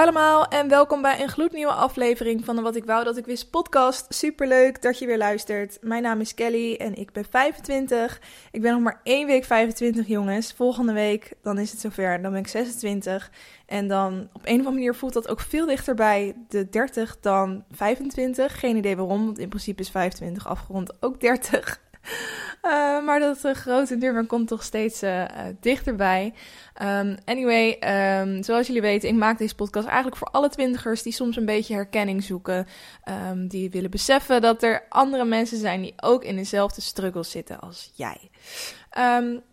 allemaal en welkom bij een gloednieuwe aflevering van de Wat ik wou dat ik wist podcast. Superleuk dat je weer luistert. Mijn naam is Kelly en ik ben 25. Ik ben nog maar één week 25 jongens. Volgende week dan is het zover, dan ben ik 26. En dan op een of andere manier voelt dat ook veel dichter bij de 30 dan 25. Geen idee waarom, want in principe is 25 afgerond ook 30. Uh, maar dat uh, grote nummer komt toch steeds uh, dichterbij. Um, anyway, um, zoals jullie weten, ik maak deze podcast eigenlijk voor alle twintigers die soms een beetje herkenning zoeken. Um, die willen beseffen dat er andere mensen zijn die ook in dezelfde struggle zitten als jij.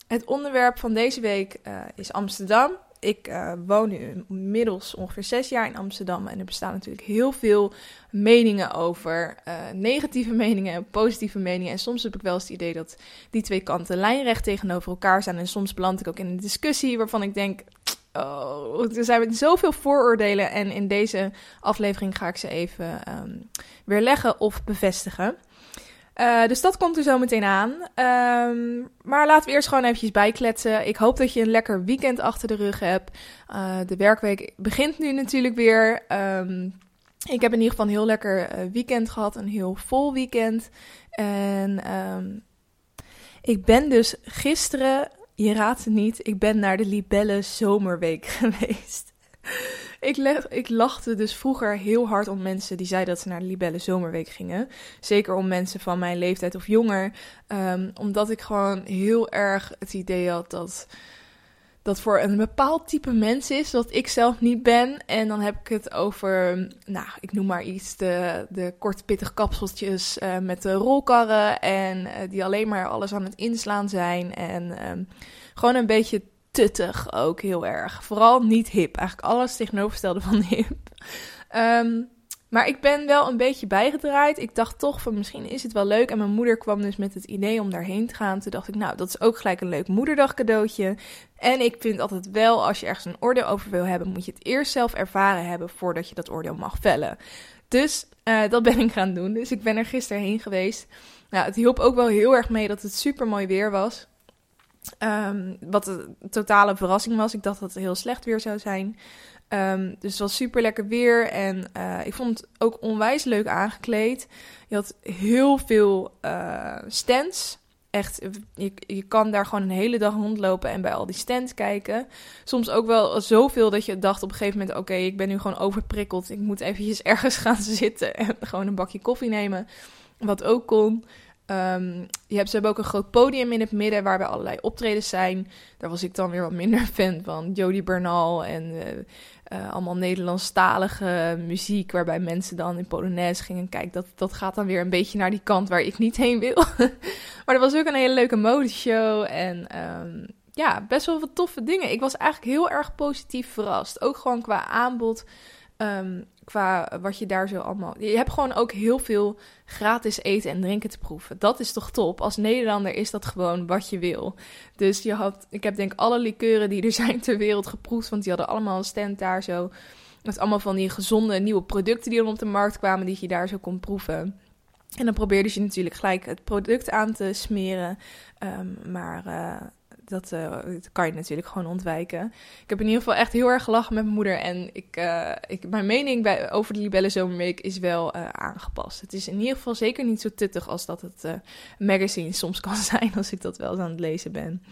het onderwerp van deze week is Amsterdam ik uh, woon nu inmiddels ongeveer zes jaar in Amsterdam. En er bestaan natuurlijk heel veel meningen over. Uh, negatieve meningen en positieve meningen. En soms heb ik wel eens het idee dat die twee kanten lijnrecht tegenover elkaar staan. En soms beland ik ook in een discussie waarvan ik denk. Oh, er zijn zoveel vooroordelen. En in deze aflevering ga ik ze even um, weerleggen of bevestigen. Uh, dus dat komt er zo meteen aan. Um, maar laten we eerst gewoon eventjes bijkletsen. Ik hoop dat je een lekker weekend achter de rug hebt. Uh, de werkweek begint nu natuurlijk weer. Um, ik heb in ieder geval een heel lekker uh, weekend gehad. Een heel vol weekend. En um, ik ben dus gisteren, je raadt het niet, ik ben naar de Libelle Zomerweek geweest. Ik, ik lachte dus vroeger heel hard om mensen die zeiden dat ze naar de Libelle Zomerweek gingen. Zeker om mensen van mijn leeftijd of jonger. Um, omdat ik gewoon heel erg het idee had dat dat voor een bepaald type mens is, dat ik zelf niet ben. En dan heb ik het over, nou, ik noem maar iets, de, de korte pittige kapseltjes uh, met de rolkarren. En uh, die alleen maar alles aan het inslaan zijn. En um, gewoon een beetje tuttig ook heel erg. Vooral niet hip. Eigenlijk alles tegenovergestelde van hip. Um, maar ik ben wel een beetje bijgedraaid. Ik dacht toch van misschien is het wel leuk. En mijn moeder kwam dus met het idee om daarheen te gaan. Toen dacht ik, nou, dat is ook gelijk een leuk moederdag cadeautje. En ik vind altijd wel, als je ergens een oordeel over wil hebben, moet je het eerst zelf ervaren hebben voordat je dat oordeel mag vellen. Dus uh, dat ben ik gaan doen. Dus ik ben er gisteren heen geweest. Nou, het hielp ook wel heel erg mee dat het super mooi weer was. Um, wat een totale verrassing was. Ik dacht dat het heel slecht weer zou zijn. Um, dus het was super lekker weer. En uh, ik vond het ook onwijs leuk aangekleed. Je had heel veel uh, stands. Echt, je, je kan daar gewoon een hele dag rondlopen en bij al die stands kijken. Soms ook wel zoveel dat je dacht op een gegeven moment: oké, ik ben nu gewoon overprikkeld. Ik moet eventjes ergens gaan zitten en gewoon een bakje koffie nemen. Wat ook kon. Um, je hebt, ze hebben ook een groot podium in het midden waarbij allerlei optredens zijn. Daar was ik dan weer wat minder fan van. Jody Bernal en uh, uh, allemaal Nederlandstalige muziek. Waarbij mensen dan in Polonaise gingen. Kijk, dat, dat gaat dan weer een beetje naar die kant waar ik niet heen wil. maar er was ook een hele leuke modeshow. En um, ja, best wel wat toffe dingen. Ik was eigenlijk heel erg positief verrast. Ook gewoon qua aanbod. Um, wat je daar zo allemaal. Je hebt gewoon ook heel veel gratis eten en drinken te proeven. Dat is toch top? Als Nederlander is dat gewoon wat je wil. Dus je had, ik heb denk alle likeuren die er zijn ter wereld geproefd, want die hadden allemaal een stand daar zo. Met allemaal van die gezonde nieuwe producten die dan op de markt kwamen, die je daar zo kon proeven. En dan probeerde je natuurlijk gelijk het product aan te smeren. Um, maar uh, dat, uh, dat, kan je natuurlijk gewoon ontwijken. Ik heb in ieder geval echt heel erg gelachen met mijn moeder. En ik, uh, ik, mijn mening bij, over de Libelle Zomerweek is wel uh, aangepast. Het is in ieder geval zeker niet zo tuttig als dat het magazine soms kan zijn. Als ik dat wel eens aan het lezen ben.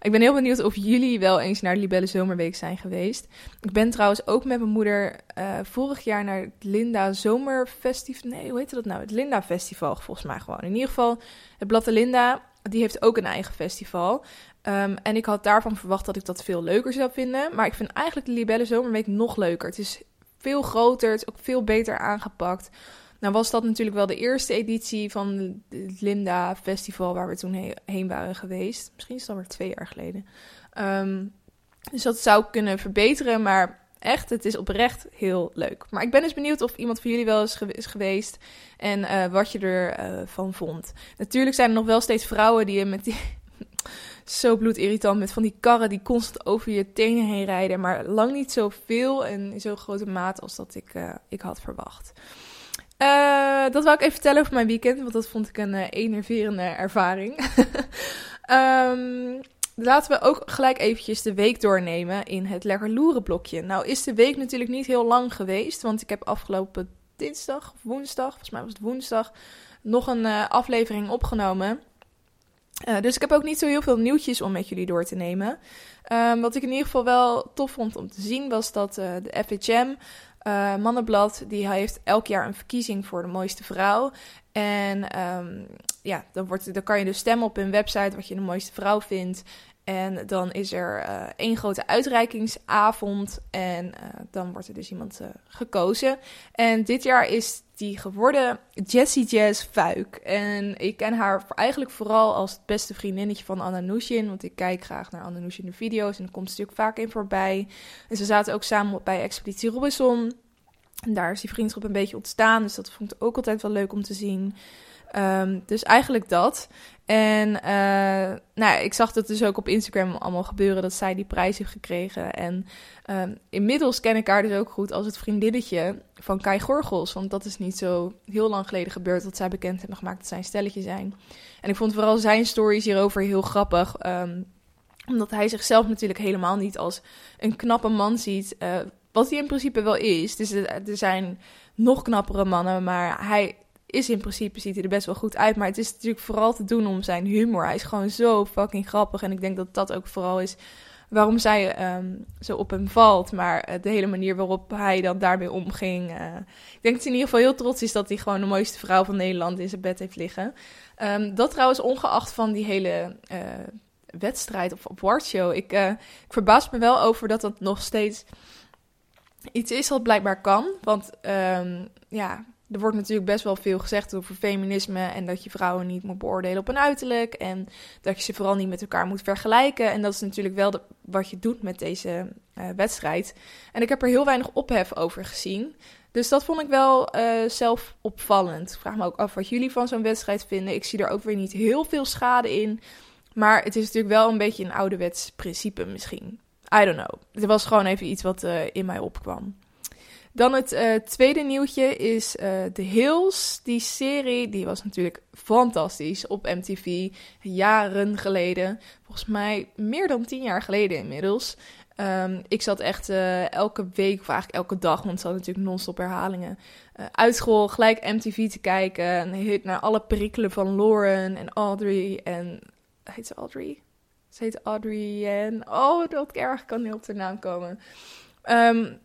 Ik ben heel benieuwd of jullie wel eens naar de Libelle Zomerweek zijn geweest. Ik ben trouwens ook met mijn moeder vorig jaar naar het Linda Zomerfestival. Nee, hoe heette dat nou? Het Linda Festival, volgens mij gewoon. In ieder geval, het Blad de Linda die heeft ook een eigen festival. Um, en ik had daarvan verwacht dat ik dat veel leuker zou vinden. Maar ik vind eigenlijk de Libelle Zomerweek nog leuker. Het is veel groter, het is ook veel beter aangepakt. Nou was dat natuurlijk wel de eerste editie van het Linda Festival waar we toen heen waren geweest. Misschien is dat alweer twee jaar geleden. Um, dus dat zou kunnen verbeteren, maar echt, het is oprecht heel leuk. Maar ik ben dus benieuwd of iemand van jullie wel eens is geweest en uh, wat je ervan uh, van vond. Natuurlijk zijn er nog wel steeds vrouwen die met die zo bloedirritant met van die karren die constant over je tenen heen rijden. Maar lang niet zoveel en in zo'n grote mate als dat ik, uh, ik had verwacht. Uh, dat wil ik even vertellen over mijn weekend, want dat vond ik een uh, enerverende ervaring. um, laten we ook gelijk eventjes de week doornemen in het lekker loeren blokje. Nou is de week natuurlijk niet heel lang geweest, want ik heb afgelopen dinsdag of woensdag, volgens mij was het woensdag, nog een aflevering opgenomen. Uh, dus ik heb ook niet zo heel veel nieuwtjes om met jullie door te nemen. Um, wat ik in ieder geval wel tof vond om te zien was dat uh, de FHM, Mannenblad, die heeft elk jaar een verkiezing voor de mooiste vrouw. En um, ja, dan, wordt, dan kan je dus stemmen op hun website wat je de mooiste vrouw vindt. En dan is er uh, één grote uitreikingsavond. En uh, dan wordt er dus iemand uh, gekozen. En dit jaar is die geworden Jessie Jazz Fuik. En ik ken haar eigenlijk vooral als het beste vriendinnetje van Anna Nushin. Want ik kijk graag naar Anna Nushin de video's. En dan komt natuurlijk vaak in voorbij. En ze zaten ook samen bij Expeditie Robinson. En daar is die vriendschap een beetje ontstaan. Dus dat vond ik ook altijd wel leuk om te zien. Um, dus eigenlijk dat. En uh, nou, ik zag dat dus ook op Instagram allemaal gebeuren dat zij die prijs heeft gekregen. En um, inmiddels ken ik haar dus ook goed als het vriendinnetje van Kai Gorgels. Want dat is niet zo heel lang geleden gebeurd dat zij bekend hebben gemaakt dat zij een stelletje zijn. En ik vond vooral zijn stories hierover heel grappig. Um, omdat hij zichzelf natuurlijk helemaal niet als een knappe man ziet. Uh, wat hij in principe wel is. Dus er zijn nog knappere mannen, maar hij is in principe, ziet hij er best wel goed uit. Maar het is natuurlijk vooral te doen om zijn humor. Hij is gewoon zo fucking grappig. En ik denk dat dat ook vooral is waarom zij um, zo op hem valt. Maar uh, de hele manier waarop hij dan daarmee omging. Uh, ik denk dat hij in ieder geval heel trots is dat hij gewoon de mooiste vrouw van Nederland in zijn bed heeft liggen. Um, dat trouwens ongeacht van die hele uh, wedstrijd of awardshow. Ik, ik verbaas me wel over dat dat nog steeds iets is wat blijkbaar kan. Want um, ja, er wordt natuurlijk best wel veel gezegd over feminisme en dat je vrouwen niet moet beoordelen op een uiterlijk en dat je ze vooral niet met elkaar moet vergelijken. En dat is natuurlijk wel wat je doet met deze uh, wedstrijd. En ik heb er heel weinig ophef over gezien. Dus dat vond ik wel uh, zelf opvallend. Ik vraag me ook af wat jullie van zo'n wedstrijd vinden. Ik zie er ook weer niet heel veel schade in. Maar het is natuurlijk wel een beetje een ouderwets principe misschien. I don't know. Het was gewoon even iets wat uh, in mij opkwam. Dan het uh, tweede nieuwtje is uh, The Hills. Die serie die was natuurlijk fantastisch op MTV jaren geleden. Volgens mij meer dan tien jaar geleden inmiddels. Um, ik zat echt uh, elke week, of eigenlijk elke dag, want het zat natuurlijk non-stop herhalingen, uit school gelijk MTV te kijken. En naar alle perikelen van Lauren en Audrey en... Heet ze Audrey? Ze heet en... Oh, dat erg kan niet op de naam komen. Um,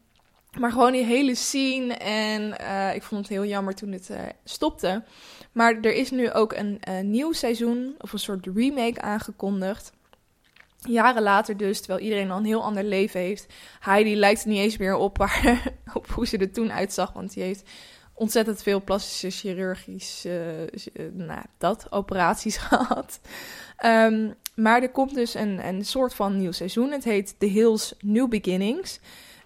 maar gewoon die hele scene. En uh, ik vond het heel jammer toen het uh, stopte. Maar er is nu ook een nieuw seizoen. Of een soort remake aangekondigd. Jaren later dus, terwijl iedereen al een heel ander leven heeft. Heidi lijkt niet eens meer op, hoe ze er toen uitzag. Want die heeft ontzettend veel plastische chirurgische, nou, dat, operaties gehad. Um, maar er komt dus een, een soort van nieuw seizoen. Het heet The Hills New Beginnings.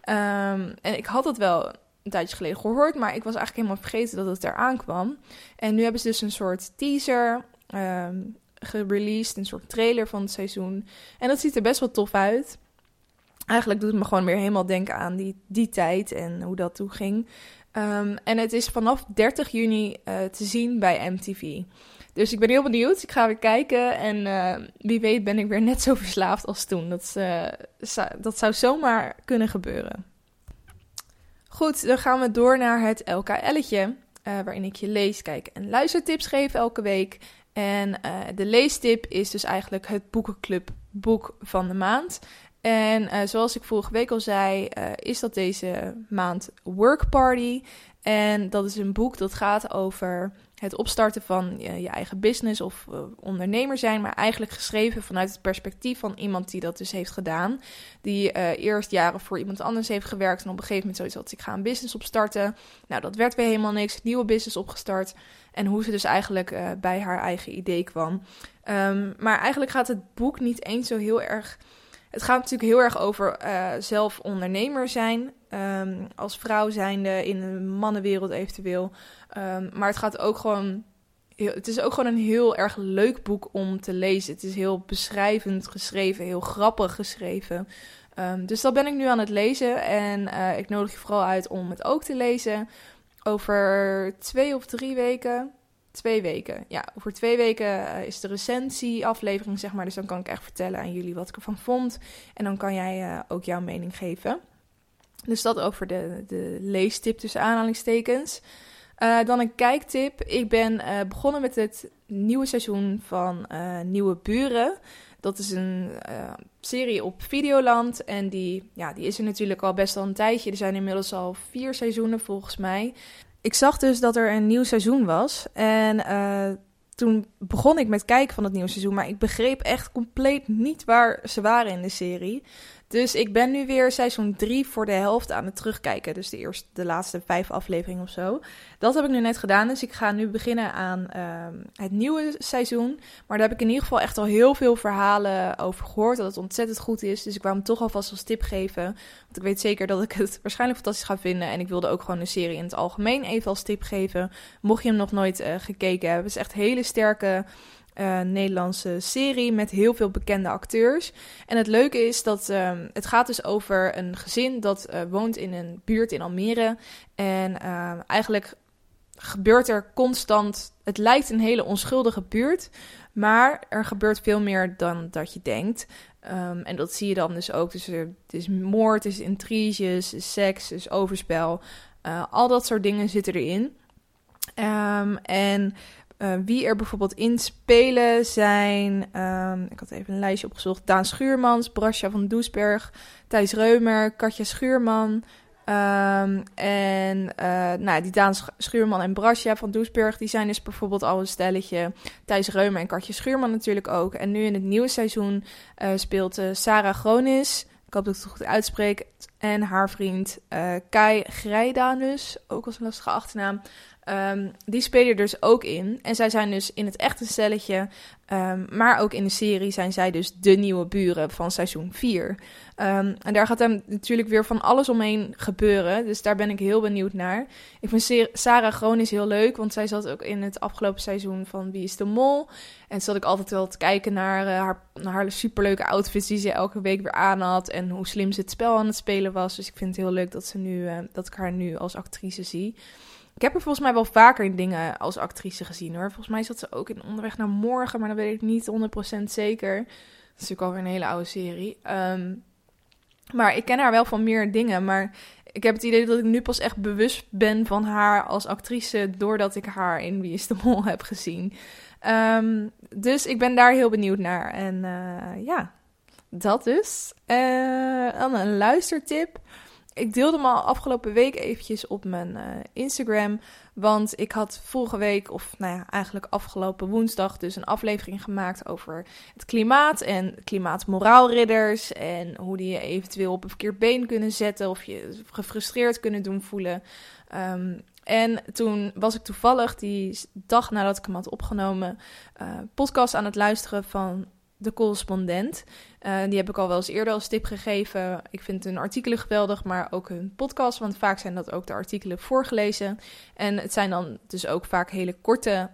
Um, en ik had het wel een tijdje geleden gehoord, maar ik was eigenlijk helemaal vergeten dat het eraan kwam. En nu hebben ze dus een soort teaser um, gereleased, een soort trailer van het seizoen. En dat ziet er best wel tof uit. Eigenlijk doet het me gewoon weer helemaal denken aan die, die tijd en hoe dat toen ging. Um, en het is vanaf 30 juni uh, te zien bij MTV. Dus ik ben heel benieuwd. Ik ga weer kijken. En uh, wie weet ben ik weer net zo verslaafd als toen. Dat, uh, dat zou zomaar kunnen gebeuren. Goed, dan gaan we door naar het LKL'tje. Uh, waarin ik je lees, kijk en luistertips geef elke week. En de leestip is dus eigenlijk het boekenclub boek van de maand. En zoals ik vorige week al zei, is dat deze maand Work Party. En dat is een boek dat gaat over het opstarten van je, eigen business of uh, ondernemer zijn, maar eigenlijk geschreven vanuit het perspectief van iemand die dat dus heeft gedaan. Die eerst jaren voor iemand anders heeft gewerkt en op een gegeven moment zoiets had, ik ga een business opstarten. Nou, dat werd weer helemaal niks, nieuwe business opgestart en hoe ze dus eigenlijk bij haar eigen idee kwam. Um, maar eigenlijk gaat het boek niet eens zo heel erg... Het gaat natuurlijk heel erg over zelf ondernemer zijn, um, als vrouw zijnde in een mannenwereld eventueel. Um, maar het gaat ook gewoon. Het is ook gewoon een heel erg leuk boek om te lezen. Het is heel beschrijvend geschreven, heel grappig geschreven. Um, dus dat ben ik nu aan het lezen. En uh, ik nodig je vooral uit om het ook te lezen. Over twee of drie weken twee weken. Ja, over twee weken eh, is de recensie-aflevering, zeg maar. Dus dan kan ik echt vertellen aan jullie wat ik ervan vond. En dan kan jij uh, ook jouw mening geven. Dus dat over de, de leestip tussen aanhalingstekens. Uh, dan een kijktip. Ik ben begonnen met het nieuwe seizoen van Nieuwe Buren. Dat is een serie op Videoland. En die, ja, die is er natuurlijk al best al een tijdje. Er zijn inmiddels al vier seizoenen volgens mij. Ik zag dus dat er een nieuw seizoen was. En uh, toen begon ik met kijken van het nieuwe seizoen. Maar ik begreep echt compleet niet waar ze waren in de serie. Dus ik ben nu weer seizoen 3 voor de helft aan het terugkijken. Dus de, eerste, de laatste vijf afleveringen of zo. Dat heb ik nu net gedaan. Dus ik ga nu beginnen aan uh, het nieuwe seizoen. Maar daar heb ik in ieder geval echt al heel veel verhalen over gehoord. Dat het ontzettend goed is. Dus ik wou hem toch alvast als tip geven. Want ik weet zeker dat ik het waarschijnlijk fantastisch ga vinden. En ik wilde ook gewoon de serie in het algemeen even als tip geven. Mocht je hem nog nooit uh, gekeken hebben. Het is echt hele sterke uh, Nederlandse serie met heel veel bekende acteurs. En het leuke is dat um, het gaat dus over een gezin dat uh, woont in een buurt in Almere. En uh, eigenlijk gebeurt er constant. Het lijkt een hele onschuldige buurt, maar er gebeurt veel meer dan dat je denkt. Um, en dat zie je dan dus ook. Dus er, is moord, is intriges, seks, is overspel. Uh, al dat soort dingen zitten erin. En uh, wie er bijvoorbeeld in spelen zijn, um, ik had even een lijstje opgezocht, Daan Schuurmans, Brasja van Doesberg, Thijs Reumer, Katja Schuurman. Um, en uh, nou, die Daan Schuurman en Brasja van Doesberg, die zijn dus bijvoorbeeld al een stelletje. Thijs Reumer en Katja Schuurman natuurlijk ook. En nu in het nieuwe seizoen uh, speelt Sarah Gronis, ik hoop dat ik het goed uitspreek, en haar vriend Kai Grijdanus, ook als een lastige achternaam. Um, die spelen dus ook in. En zij zijn dus in het echte stelletje, um, maar ook in de serie zijn zij dus de nieuwe buren van seizoen 4. Um, ehm, en daar gaat dan natuurlijk weer van alles omheen gebeuren. Dus daar ben ik heel benieuwd naar. Ik vind Sarah Gronis heel leuk, want zij zat ook in het afgelopen seizoen van Wie is de Mol. En zat ik altijd wel te kijken naar, haar, naar haar superleuke outfits die ze elke week weer aan had. En hoe slim ze het spel aan het spelen was. Dus ik vind het heel leuk dat, ze nu, uh, dat ik haar nu als actrice zie. Ik heb er volgens mij wel vaker in dingen als actrice gezien hoor. Volgens mij zat ze ook in Onderweg naar Morgen, maar dat weet ik niet 100% zeker. Dat is natuurlijk alweer een hele oude serie. Um, maar ik ken haar wel van meer dingen. Maar ik heb het idee dat ik nu pas echt bewust ben van haar als actrice. doordat ik haar in Wie is de Mol heb gezien. Um, dus ik ben daar heel benieuwd naar. En uh, ja, dat dus. Uh, dan een luistertip ik deelde hem al afgelopen week eventjes op mijn uh, Instagram. Want ik had vorige week, of nou ja, eigenlijk afgelopen woensdag, dus een aflevering gemaakt over het klimaat en klimaatmoraalridders. En hoe die je eventueel op een verkeerd been kunnen zetten of je gefrustreerd kunnen doen voelen. Um, en toen was ik toevallig die dag nadat ik hem had opgenomen, uh, podcast aan het luisteren van de correspondent. Uh, die heb ik al wel eens eerder als tip gegeven. Ik vind hun artikelen geweldig, maar ook hun podcast. Want vaak zijn dat ook de artikelen voorgelezen. En het zijn dan dus ook vaak hele korte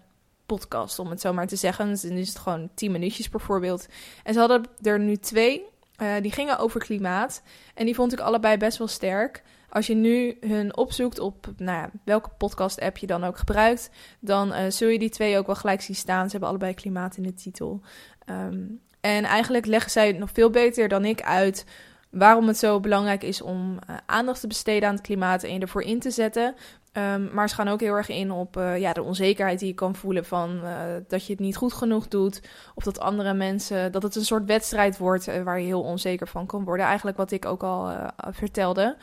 podcasts, om het zo maar te zeggen. Dus dan is het gewoon 10 minuutjes bijvoorbeeld. En ze hadden er nu twee. Uh, die gingen over klimaat. En die vond ik allebei best wel sterk. Als je nu hun opzoekt op nou ja, welke podcast-app je dan ook gebruikt, dan uh, zul je die twee ook wel gelijk zien staan. Ze hebben allebei klimaat in de titel. Um, en eigenlijk leggen zij het nog veel beter dan ik uit waarom het zo belangrijk is om uh, aandacht te besteden aan het klimaat en je ervoor in te zetten. Um, maar ze gaan ook heel erg in op uh, ja, de onzekerheid die je kan voelen van uh, dat je het niet goed genoeg doet. Of dat andere mensen, dat het een soort wedstrijd wordt waar je heel onzeker van kan worden. Eigenlijk wat ik ook al vertelde.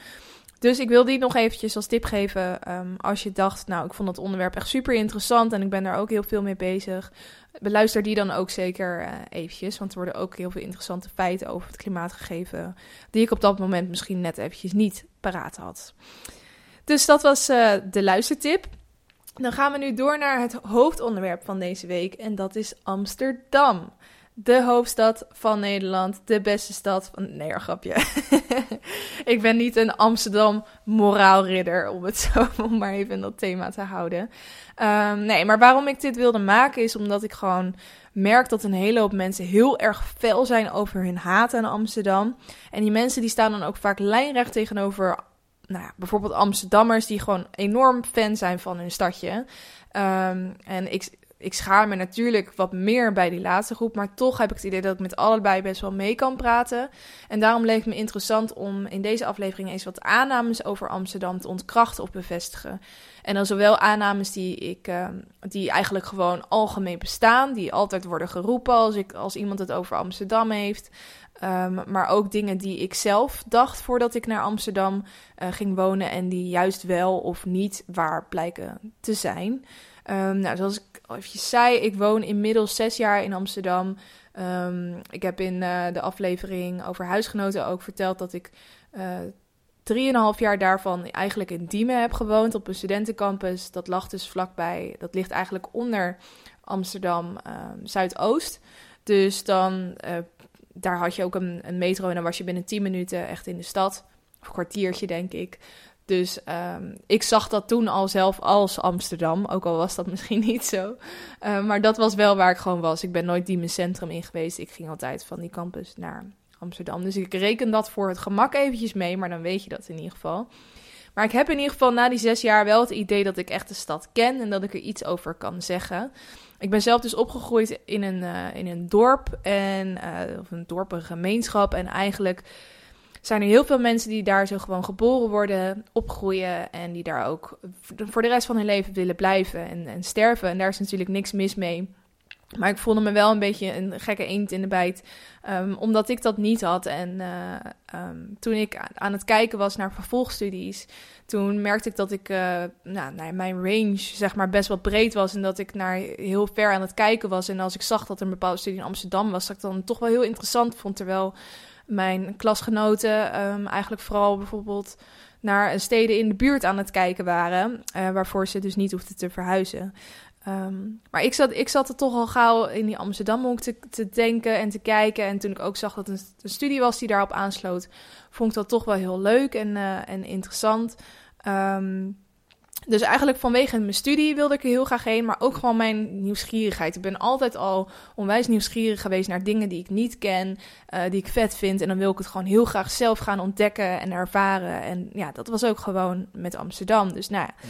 Dus ik wil die nog eventjes als tip geven. Um, als je dacht, nou, ik vond het onderwerp echt super interessant en ik ben daar ook heel veel mee bezig. Beluister die dan ook zeker uh, eventjes, want er worden ook heel veel interessante feiten over het klimaat gegeven, die ik op dat moment misschien net eventjes niet paraat had. Dus dat was uh, de luistertip. Dan gaan we nu door naar het hoofdonderwerp van deze week en dat is Amsterdam de hoofdstad van Nederland, de beste stad van. Nee, grapje. ik ben niet een Amsterdam moraalridder, om het zo om maar even in dat thema te houden. Um, nee, maar waarom ik dit wilde maken is omdat ik gewoon merk dat een hele hoop mensen heel erg fel zijn over hun haat aan Amsterdam. En die mensen die staan dan ook vaak lijnrecht tegenover nou ja, bijvoorbeeld Amsterdammers die gewoon enorm fan zijn van hun stadje. Ehm, en ik, ik schaar me natuurlijk wat meer bij die laatste groep, maar toch heb ik het idee dat ik met allebei best wel mee kan praten. En daarom leek het me interessant om in deze aflevering eens wat aannames over Amsterdam te ontkrachten of bevestigen. En dan zowel aannames die, ik, uh, die eigenlijk gewoon algemeen bestaan, die altijd worden geroepen als, ik, als iemand het over Amsterdam heeft. Um, maar ook dingen die ik zelf dacht voordat ik naar Amsterdam uh, ging wonen en die juist wel of niet waar blijken te zijn. Um, nou, zoals ik al even zei, ik woon inmiddels zes jaar in Amsterdam. Um, ik heb in uh, de aflevering over huisgenoten ook verteld dat ik uh, jaar daarvan eigenlijk in Diemen heb gewoond op een studentencampus. Dat lag dus vlakbij, dat ligt eigenlijk onder Amsterdam um, Zuidoost. Dus dan, uh, daar had je ook een, een metro en dan was je binnen 10 minuten echt in de stad. Of een kwartiertje, denk ik. Dus um, ik zag dat toen al zelf als Amsterdam, ook al was dat misschien niet zo. Uh, maar dat was wel waar ik gewoon was. Ik ben nooit die mijn centrum in geweest. Ik ging altijd van die campus naar Amsterdam. Dus ik reken dat voor het gemak eventjes mee, maar dan weet je dat in ieder geval. Maar ik heb in ieder geval na die zes jaar wel het idee dat ik echt de stad ken en dat ik er iets over kan zeggen. Ik ben zelf dus opgegroeid in een, uh, in een dorp en uh, of een dorp, een gemeenschap en eigenlijk zijn er heel veel mensen die daar zo gewoon geboren worden, opgroeien en die daar ook voor de rest van hun leven willen blijven en, en sterven. En daar is natuurlijk niks mis mee. Maar ik voelde me wel een beetje een gekke eend in de bijt, um, omdat ik dat niet had. En uh, um, toen ik aan het kijken was naar vervolgstudies, toen merkte ik dat ik, uh, nou, mijn range zeg maar best wel breed was en dat ik naar heel ver aan het kijken was. En als ik zag dat er een bepaalde studie in Amsterdam was, dat ik dan toch wel heel interessant vond, terwijl mijn klasgenoten um, eigenlijk vooral bijvoorbeeld naar steden in de buurt aan het kijken waren, uh, waarvoor ze dus niet hoefden te verhuizen. Um, maar ik zat, ik zat er toch al gauw in die Amsterdam ook te, te denken en te kijken. En toen ik ook zag dat een, een studie was die daarop aansloot, vond ik dat toch wel heel leuk en, uh, en interessant. Um, dus eigenlijk vanwege mijn studie wilde ik er heel graag heen, maar ook gewoon mijn nieuwsgierigheid. Ik ben altijd al onwijs nieuwsgierig geweest naar dingen die ik niet ken, uh, die ik vet vind. En dan wil ik het gewoon heel graag zelf gaan ontdekken en ervaren. En ja, dat was ook gewoon met Amsterdam. Dus nou ja,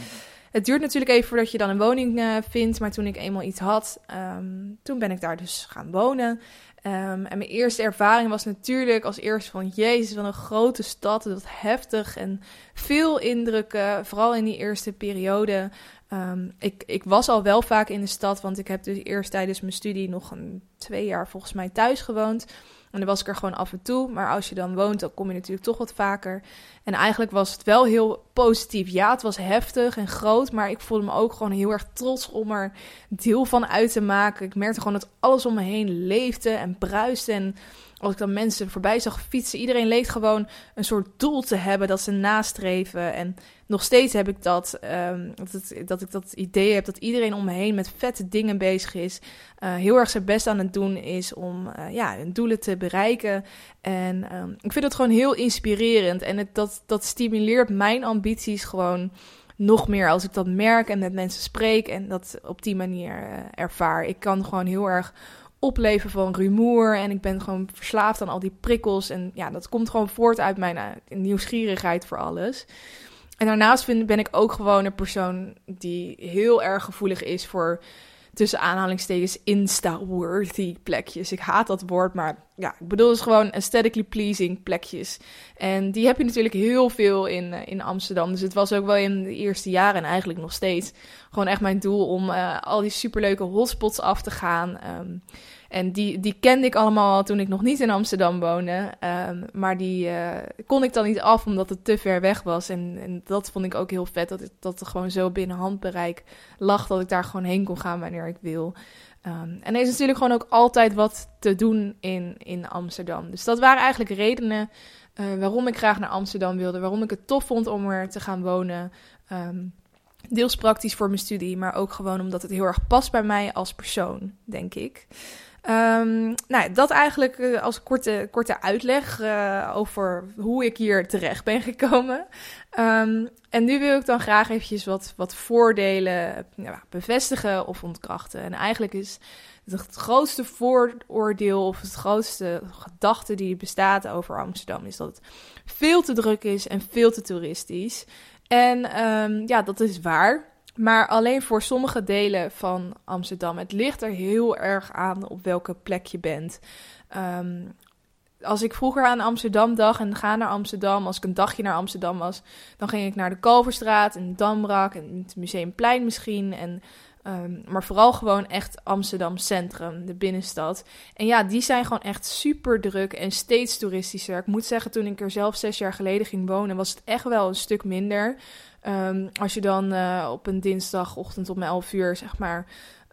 het duurt natuurlijk even voordat je dan een woning uh, vindt. Maar toen ik eenmaal iets had, um, toen ben ik daar dus gaan wonen. Um, en mijn eerste ervaring was natuurlijk als eerste van... Jezus, wat een grote stad, wat heftig en veel indrukken. Vooral in die eerste periode. Um, ik, ik was al wel vaak in de stad, want ik heb dus eerst tijdens mijn studie... nog een twee jaar volgens mij thuis gewoond... En dan was ik er gewoon af en toe. Maar als je dan woont, dan kom je natuurlijk toch wat vaker. En eigenlijk was het wel heel positief. Ja, het was heftig en groot. Maar ik voelde me ook gewoon heel erg trots om er deel van uit te maken. Ik merkte gewoon dat alles om me heen leefde en bruiste. En als ik dan mensen voorbij zag fietsen, iedereen leek gewoon een soort doel te hebben dat ze nastreven. En nog steeds heb ik dat, um, dat, ik dat idee heb dat iedereen om me heen met vette dingen bezig is. Uh, heel erg zijn best aan het doen is om uh, ja, hun doelen te bereiken. En um, ik vind het gewoon heel inspirerend. En het, dat, dat stimuleert mijn ambities gewoon nog meer als ik dat merk en met mensen spreek en dat op die manier uh, ervaar. Ik kan gewoon heel erg opleven van rumoer. En ik ben gewoon verslaafd aan al die prikkels. En ja, dat komt gewoon voort uit mijn nieuwsgierigheid voor alles. En daarnaast vind, ben ik ook gewoon een persoon die heel erg gevoelig is voor tussen aanhalingstekens insta-worthy plekjes. Ik haat dat woord, maar ja, ik bedoel dus gewoon aesthetically pleasing plekjes. En die heb je natuurlijk heel veel in, uh, in Amsterdam. Dus het was ook wel in de eerste jaren en eigenlijk nog steeds gewoon echt mijn doel om uh, al die superleuke hotspots af te gaan. Um, en die, die kende ik allemaal toen ik nog niet in Amsterdam woonde. Um, maar die uh, kon ik dan niet af omdat het te ver weg was. En, en dat vond ik ook heel vet. Dat dat het gewoon zo binnen handbereik lag. Dat ik daar gewoon heen kon gaan wanneer ik wil. Um, en er is natuurlijk gewoon ook altijd wat te doen in, in Amsterdam. Dus dat waren eigenlijk redenen uh, waarom ik graag naar Amsterdam wilde. Waarom ik het tof vond om er te gaan wonen. Um, deels praktisch voor mijn studie, maar ook gewoon omdat het heel erg past bij mij als persoon, denk ik. Um, nou, dat eigenlijk uh, als korte, korte uitleg uh, over hoe ik hier terecht ben gekomen. Um, en nu wil ik dan graag eventjes wat, wat voordelen ja, bevestigen of ontkrachten. En eigenlijk is het grootste vooroordeel of het grootste gedachte die bestaat over Amsterdam... is dat het veel te druk is en veel te toeristisch. En um, ja, dat is waar. Maar alleen voor sommige delen van Amsterdam. Het ligt er heel erg aan op welke plek je bent. Um, als ik vroeger aan Amsterdam dacht en ga naar Amsterdam, als ik een dagje naar Amsterdam was, dan ging ik naar de Kalverstraat en Damrak en het Museumplein misschien. En, um, maar vooral gewoon echt Amsterdam Centrum, de binnenstad. En ja, die zijn gewoon echt super druk en steeds toeristischer. Ik moet zeggen, toen ik er zelf zes jaar geleden ging wonen, was het echt wel een stuk minder. Um, als je dan uh, op een dinsdagochtend om 11 uur, zeg maar,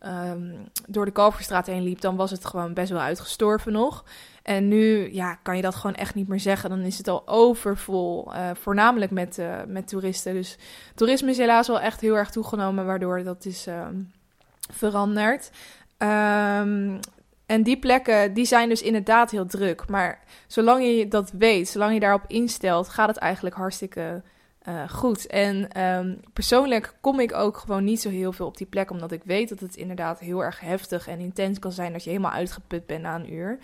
um, door de Kalverstraat heen liep, dan was het gewoon best wel uitgestorven nog. En nu ja, kan je dat gewoon echt niet meer zeggen. Dan is het al overvol, uh, voornamelijk met, uh, met toeristen. Dus toerisme is helaas wel echt heel erg toegenomen, waardoor dat is um, veranderd. Um, en die plekken, die zijn dus inderdaad heel druk. Maar zolang je dat weet, zolang je daarop instelt, gaat het eigenlijk hartstikke uh, goed. En um, persoonlijk kom ik ook gewoon niet zo heel veel op die plek, omdat ik weet dat het inderdaad heel erg heftig en intens kan zijn dat je helemaal uitgeput bent na een uur.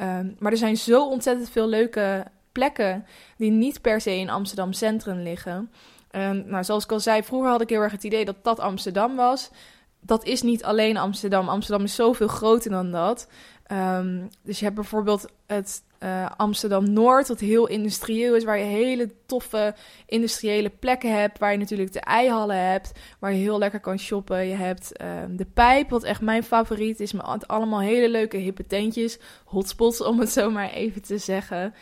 Um, maar er zijn zo ontzettend veel leuke plekken die niet per se in Amsterdam Centrum liggen. Um, nou, zoals ik al zei, vroeger had ik heel erg het idee dat dat Amsterdam was. Dat is niet alleen Amsterdam. Amsterdam is zoveel groter dan dat. Um, dus je hebt bijvoorbeeld het uh, Amsterdam Noord, wat heel industrieel is, waar je hele toffe industriële plekken hebt, waar je natuurlijk de eihallen hebt, waar je heel lekker kan shoppen. Je hebt uh, de Pijp, wat echt mijn favoriet is, met allemaal hele leuke hippe tentjes, hotspots om het zo maar even te zeggen.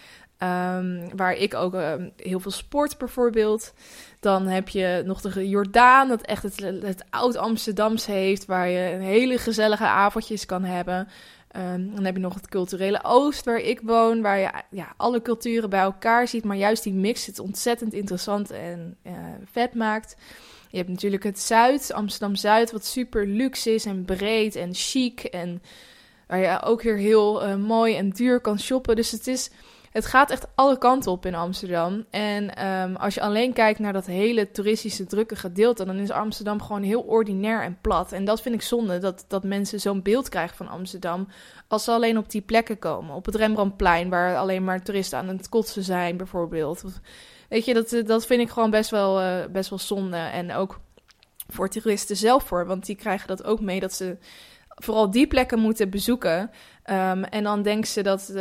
Um, waar ik ook heel veel sport bijvoorbeeld. Dan heb je nog de Jordaan, dat echt het, het oud Amsterdamse heeft, waar je hele gezellige avondjes kan hebben. Um, dan heb je nog het culturele Oost, waar ik woon, waar je ja, alle culturen bij elkaar ziet, maar juist die mix het ontzettend interessant en uh, vet maakt. Je hebt natuurlijk het Zuid, Amsterdam Zuid, wat super luxe is en breed en chic en waar je ook weer heel uh, mooi en duur kan shoppen. Dus het is het gaat echt alle kanten op in Amsterdam. En um, als je alleen kijkt naar dat hele toeristische drukke gedeelte, dan is Amsterdam gewoon heel ordinair en plat. En dat vind ik zonde, dat, dat mensen zo'n beeld krijgen van Amsterdam. Als ze alleen op die plekken komen. Op het Rembrandtplein, waar alleen maar toeristen aan het kotsen zijn, bijvoorbeeld. Weet je, dat, dat vind ik gewoon best wel, uh, best wel zonde. En ook voor toeristen zelf voor, want die krijgen dat ook mee dat ze vooral die plekken moeten bezoeken. Um, en dan denken ze dat. Uh,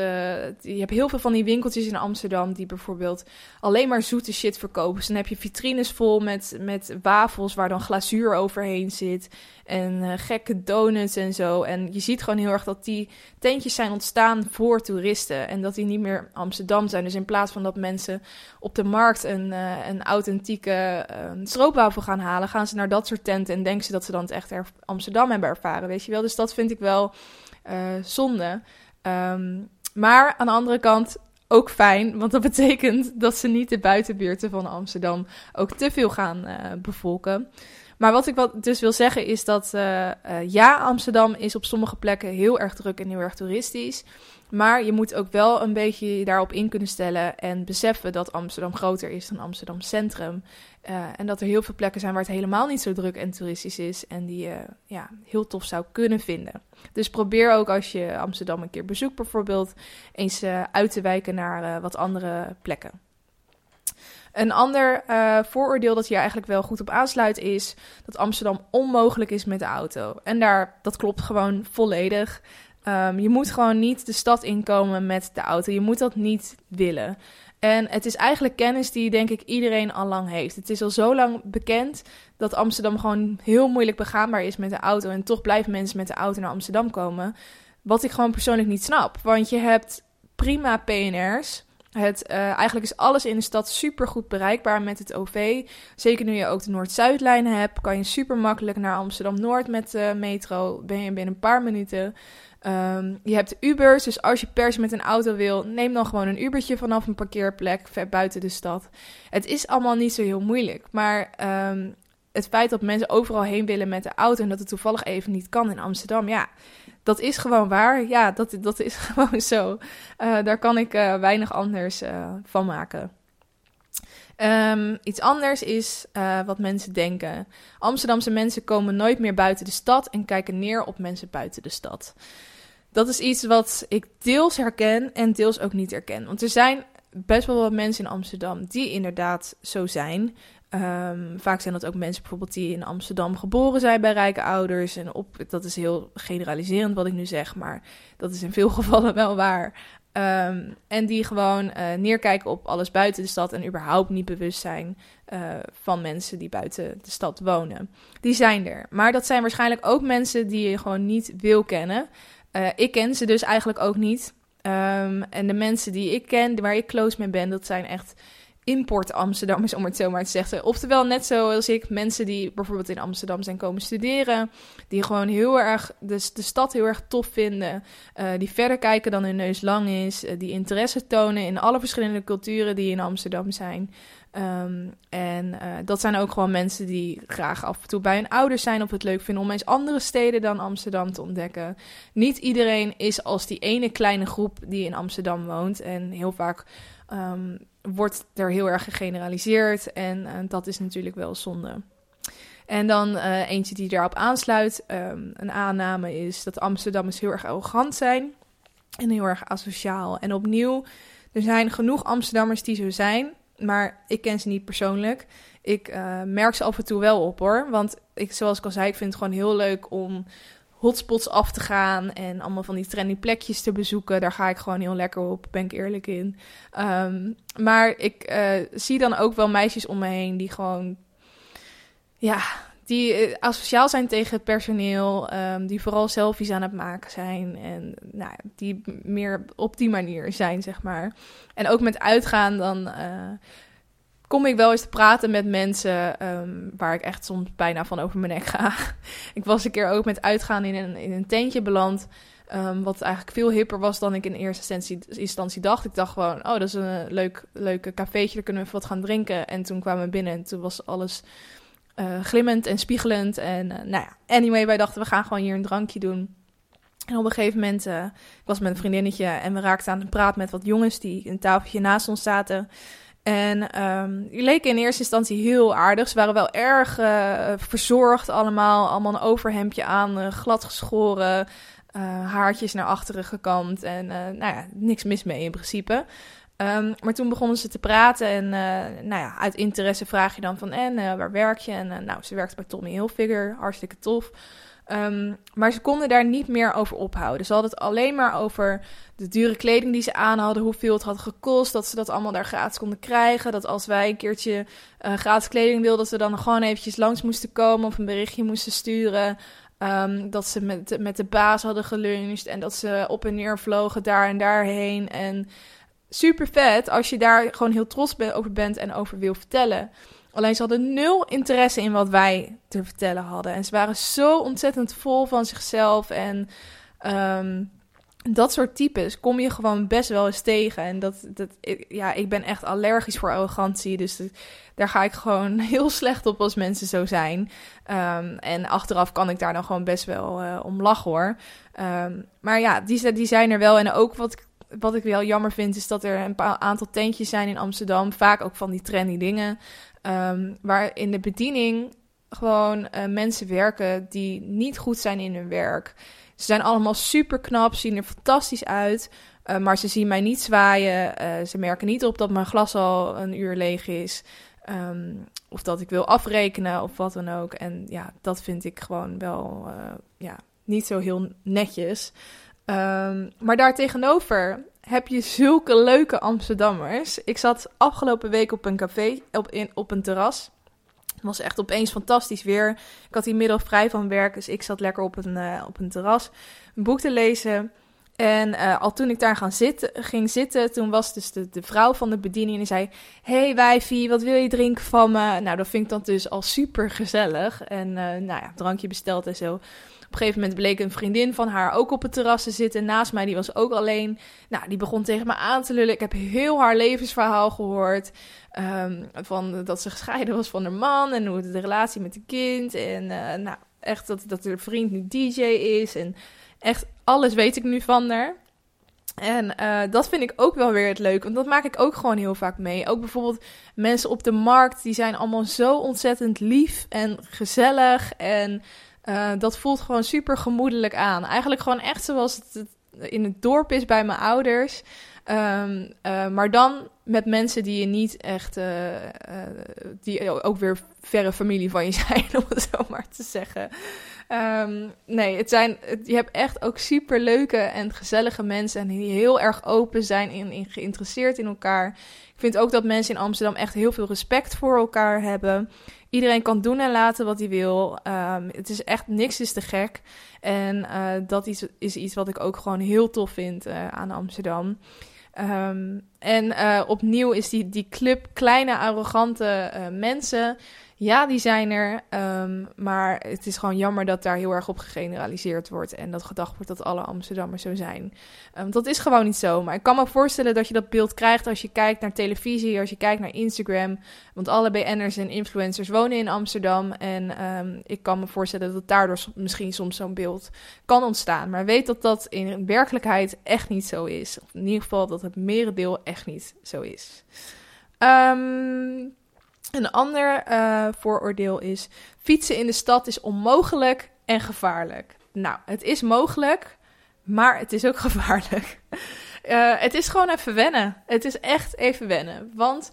je hebt heel veel van die winkeltjes in Amsterdam. die bijvoorbeeld alleen maar zoete shit verkopen. Dus dan heb je vitrines vol met, met wafels. waar dan glazuur overheen zit. En uh, gekke donuts en zo. En je ziet gewoon heel erg dat die tentjes zijn ontstaan voor toeristen. En dat die niet meer Amsterdam zijn. Dus in plaats van dat mensen op de markt een, uh, een authentieke stroopwafel gaan halen. gaan ze naar dat soort tenten. En denken ze dat ze dan het echt Amsterdam hebben ervaren. Weet je wel? Dus dat vind ik wel zonde. Um, maar aan de andere kant ook fijn, want dat betekent dat ze niet de buitenbuurten van Amsterdam ook te veel gaan uh, bevolken. Maar wat ik wat dus wil zeggen is dat uh, uh, ja, Amsterdam is op sommige plekken heel erg druk en heel erg toeristisch. Maar je moet ook wel een beetje daarop in kunnen stellen en beseffen dat Amsterdam groter is dan Amsterdam Centrum. Uh, en dat er heel veel plekken zijn waar het helemaal niet zo druk en toeristisch is en die je ja, heel tof zou kunnen vinden. Dus probeer ook als je Amsterdam een keer bezoekt bijvoorbeeld eens uit te wijken naar wat andere plekken. Een ander uh, vooroordeel dat hier eigenlijk wel goed op aansluit is dat Amsterdam onmogelijk is met de auto. En daar, dat klopt gewoon volledig. Um, je moet gewoon niet de stad inkomen met de auto. Je moet dat niet willen. En het is eigenlijk kennis die denk ik iedereen al lang heeft. Het is al zo lang bekend dat Amsterdam gewoon heel moeilijk begaanbaar is met de auto. En toch blijven mensen met de auto naar Amsterdam komen. Wat ik gewoon persoonlijk niet snap. Want je hebt prima PNR's. Het, uh, eigenlijk is alles in de stad super goed bereikbaar met het OV. Zeker nu je ook de Noord-Zuidlijn hebt, kan je super makkelijk naar Amsterdam-Noord met de metro. Ben je binnen een paar minuten. Um, je hebt Ubers, dus als je pers met een auto wil, neem dan gewoon een Ubertje vanaf een parkeerplek ver buiten de stad. Het is allemaal niet zo heel moeilijk, maar um, het feit dat mensen overal heen willen met de auto en dat het toevallig even niet kan in Amsterdam, ja, dat is gewoon waar. Ja, dat, dat is gewoon zo. Uh, daar kan ik uh, weinig anders uh, van maken. Um, iets anders is wat mensen denken. Amsterdamse mensen komen nooit meer buiten de stad en kijken neer op mensen buiten de stad. Dat is iets wat ik deels herken en deels ook niet herken. Want er zijn best wel wat mensen in Amsterdam die inderdaad zo zijn. Um, vaak zijn dat ook mensen bijvoorbeeld die in Amsterdam geboren zijn bij rijke ouders. En op, dat is heel generaliserend wat ik nu zeg, maar dat is in veel gevallen wel waar. Um, en die gewoon uh, neerkijken op alles buiten de stad en überhaupt niet bewust zijn uh, van mensen die buiten de stad wonen. Die zijn er. Maar dat zijn waarschijnlijk ook mensen die je gewoon niet wil kennen. Uh, ik ken ze dus eigenlijk ook niet. Um, en de mensen die ik ken, waar ik close mee ben, dat zijn echt import Amsterdammers, om het zo maar te zeggen. Oftewel, net zoals ik, mensen die bijvoorbeeld in Amsterdam zijn komen studeren, die gewoon heel erg de, de stad heel erg tof vinden, uh, die verder kijken dan hun neus lang is, uh, die interesse tonen in alle verschillende culturen die in Amsterdam zijn. Um, en uh, dat zijn ook gewoon mensen die graag af en toe bij hun ouders zijn of het leuk vinden om eens andere steden dan Amsterdam te ontdekken. Niet iedereen is als die ene kleine groep die in Amsterdam woont. En heel vaak um, wordt er heel erg gegeneraliseerd. En uh, dat is natuurlijk wel zonde. En dan uh, eentje die daarop aansluit. Um, een aanname is dat Amsterdammers heel erg arrogant zijn. En heel erg asociaal. En opnieuw, er zijn genoeg Amsterdammers die zo zijn. Maar ik ken ze niet persoonlijk. Ik uh, merk ze af en toe wel op hoor. Want ik, zoals ik al zei, ik vind het gewoon heel leuk om hotspots af te gaan en allemaal van die trendy plekjes te bezoeken. Daar ga ik gewoon heel lekker op, ben ik eerlijk in. Um, maar ik uh, zie dan ook wel meisjes om me heen die gewoon, ja, die uh, asociaal zijn tegen het personeel, um, die vooral selfies aan het maken zijn en nou, die meer op die manier zijn, zeg maar. En ook met uitgaan dan... Uh, kom ik wel eens te praten met mensen um, waar ik echt soms bijna van over mijn nek ga. ik was een keer ook met uitgaan in een, in een tentje beland. Um, wat eigenlijk veel hipper was dan ik in eerste instantie, dacht. Ik dacht gewoon, oh, dat is een leuk, leuke cafeetje, daar kunnen we wat gaan drinken. En toen kwamen we binnen en toen was alles uh, glimmend en spiegelend. En uh, nou ja, anyway, wij dachten, we gaan gewoon hier een drankje doen. En op een gegeven moment, uh, ik was met een vriendinnetje en we raakten aan praat met wat jongens die een tafeltje naast ons zaten. En um, die leken in eerste instantie heel aardig. Ze waren wel erg uh, verzorgd allemaal. Allemaal een overhemdje aan, uh, glad geschoren. Uh, haartjes naar achteren gekamd. En nou ja, niks mis mee in principe. Um, maar toen begonnen ze te praten. En nou ja, uit interesse vraag je dan van... En waar werk je? En nou, ze werkt bij Tommy Hilfiger. Hartstikke tof. Um, maar ze konden daar niet meer over ophouden. Ze hadden het alleen maar over de dure kleding die ze aan hadden, hoeveel het had gekost, dat ze dat allemaal daar gratis konden krijgen. Dat als wij een keertje uh, gratis kleding wilden, dat we dan gewoon eventjes langs moesten komen of een berichtje moesten sturen. Um, dat ze met, met de baas hadden geluncht en dat ze op en neer vlogen daar en daarheen. En super vet als je daar gewoon heel trots over bent en over wil vertellen. Alleen ze hadden nul interesse in wat wij te vertellen hadden. En ze waren zo ontzettend vol van zichzelf. En um, dat soort types kom je gewoon best wel eens tegen. En dat, dat ja, ik ben echt allergisch voor arrogantie. Dus daar ga ik gewoon heel slecht op als mensen zo zijn. Um, en achteraf kan ik daar dan gewoon best wel uh, om lachen hoor. Um, maar ja, die, die zijn er wel. En ook wat, wat ik wel jammer vind, is dat er een aantal tentjes zijn in Amsterdam. Vaak ook van die trendy dingen. Um, waar in de bediening gewoon uh, mensen werken die niet goed zijn in hun werk. Ze zijn allemaal super knap, zien er fantastisch uit. Uh, maar ze zien mij niet zwaaien. Uh, ze merken niet op dat mijn glas al een uur leeg is. Um, of dat ik wil afrekenen of wat dan ook. En ja, dat vind ik gewoon wel ja, niet zo heel netjes. Um, maar daartegenover heb je zulke leuke Amsterdammers. Ik zat afgelopen week op een café, op, in, op een terras. Het was echt opeens fantastisch weer. Ik had die middel vrij van werk, dus ik zat lekker op een, uh, op een terras een boek te lezen. En uh, al toen ik daar gaan zitten, ging zitten, toen was dus de, de vrouw van de bediening en zei... Hey wijfie, wat wil je drinken van me? Nou, dat vind ik dan dus al super gezellig. En uh, nou ja, drankje besteld en zo. Op een gegeven moment bleek een vriendin van haar ook op het terras te zitten. Naast mij, die was ook alleen. Nou, die begon tegen me aan te lullen. Ik heb heel haar levensverhaal gehoord. Um, van dat ze gescheiden was van haar man. En hoe de relatie met het kind. En uh, nou, echt dat, dat haar vriend nu DJ is. En echt alles weet ik nu van haar. En uh, dat vind ik ook wel weer het leuke, want dat maak ik ook gewoon heel vaak mee. Ook bijvoorbeeld mensen op de markt, die zijn allemaal zo ontzettend lief en gezellig. En uh, dat voelt gewoon super gemoedelijk aan. Eigenlijk gewoon echt zoals het in het dorp is bij mijn ouders. Um, uh, maar dan met mensen die je niet echt, die ook weer verre familie van je zijn, om het zo maar te zeggen. Um, nee, het zijn, je hebt echt ook super leuke en gezellige mensen en die heel erg open zijn en in, geïnteresseerd in elkaar. Ik vind ook dat mensen in Amsterdam echt heel veel respect voor elkaar hebben. Iedereen kan doen en laten wat hij wil. Um, het is echt niks is te gek. En uh, dat is, is iets wat ik ook gewoon heel tof vind uh, aan Amsterdam. Um, en uh, opnieuw is die, die club kleine, arrogante mensen ja, die zijn er. Um, maar het is gewoon jammer dat daar heel erg op gegeneraliseerd wordt. En dat gedacht wordt dat alle Amsterdammers zo zijn. Um, dat is gewoon niet zo. Maar ik kan me voorstellen dat je dat beeld krijgt als je kijkt naar televisie, als je kijkt naar Instagram. Want alle BN'ers en influencers wonen in Amsterdam. En um, ik kan me voorstellen dat daardoor misschien soms zo'n beeld kan ontstaan. Maar weet dat dat in werkelijkheid echt niet zo is. Of in ieder geval dat het merendeel echt niet zo is. Um, een ander uh, vooroordeel is: fietsen in de stad is onmogelijk en gevaarlijk. Nou, het is mogelijk, maar het is ook gevaarlijk. Uh, het is gewoon even wennen. Het is echt even wennen. Want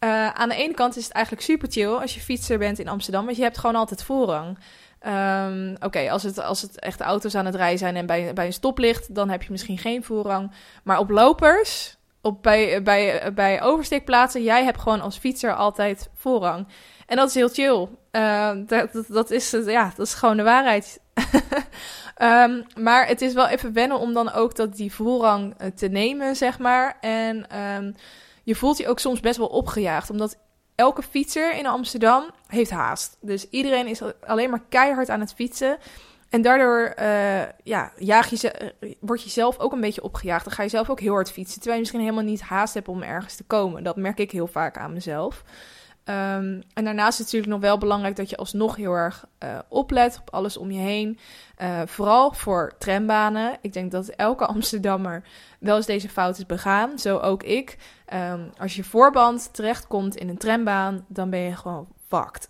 uh, aan de ene kant is het eigenlijk super chill als je fietser bent in Amsterdam, want je hebt gewoon altijd voorrang. Um, Oké, als, het, als het echt auto's aan het rijden zijn en bij, bij een stoplicht, dan heb je misschien geen voorrang. Maar op lopers, op, bij, bij, bij oversteekplaatsen, jij hebt gewoon als fietser altijd voorrang. En dat is heel chill. Uh, dat, dat, is, ja, dat is gewoon de waarheid. um, maar het is wel even wennen om dan ook dat die voorrang eh, te nemen, zeg maar. En um, je voelt je ook soms best wel opgejaagd, omdat elke fietser in Amsterdam heeft haast. Dus iedereen is alleen maar keihard aan het fietsen. En daardoor uh, ja, jaag je, uh, word je zelf ook een beetje opgejaagd. Dan ga je zelf ook heel hard fietsen. Terwijl je misschien helemaal niet haast hebt om ergens te komen. Dat merk ik heel vaak aan mezelf. Um, en daarnaast is het natuurlijk nog wel belangrijk dat je alsnog heel erg uh, oplet op alles om je heen. vooral voor trambanen. Ik denk dat elke Amsterdammer wel eens deze fout is begaan. Zo ook ik. Um, als je voorband terechtkomt in een trambaan, dan ben je gewoon fucked.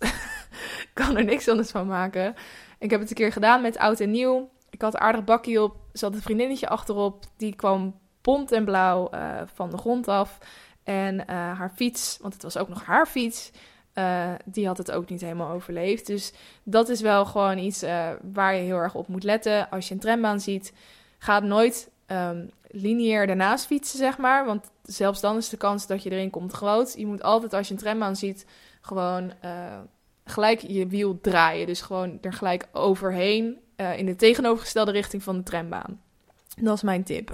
kan er niks anders van maken. Ik heb het een keer gedaan met oud en nieuw. Ik had een aardig bakje op. Zat een vriendinnetje achterop. Die kwam pont en blauw uh, van de grond af. En uh, haar fiets, want het was ook nog haar fiets, uh, die had het ook niet helemaal overleefd. Dus dat is wel gewoon iets waar je heel erg op moet letten. Als je een trambaan ziet, ga nooit um, lineair daarnaast fietsen, zeg maar. Want zelfs dan is de kans dat je erin komt groot. Je moet altijd, als je een trambaan ziet, gewoon gelijk je wiel draaien. Dus gewoon er gelijk overheen uh, in de tegenovergestelde richting van de trambaan. Dat is mijn tip.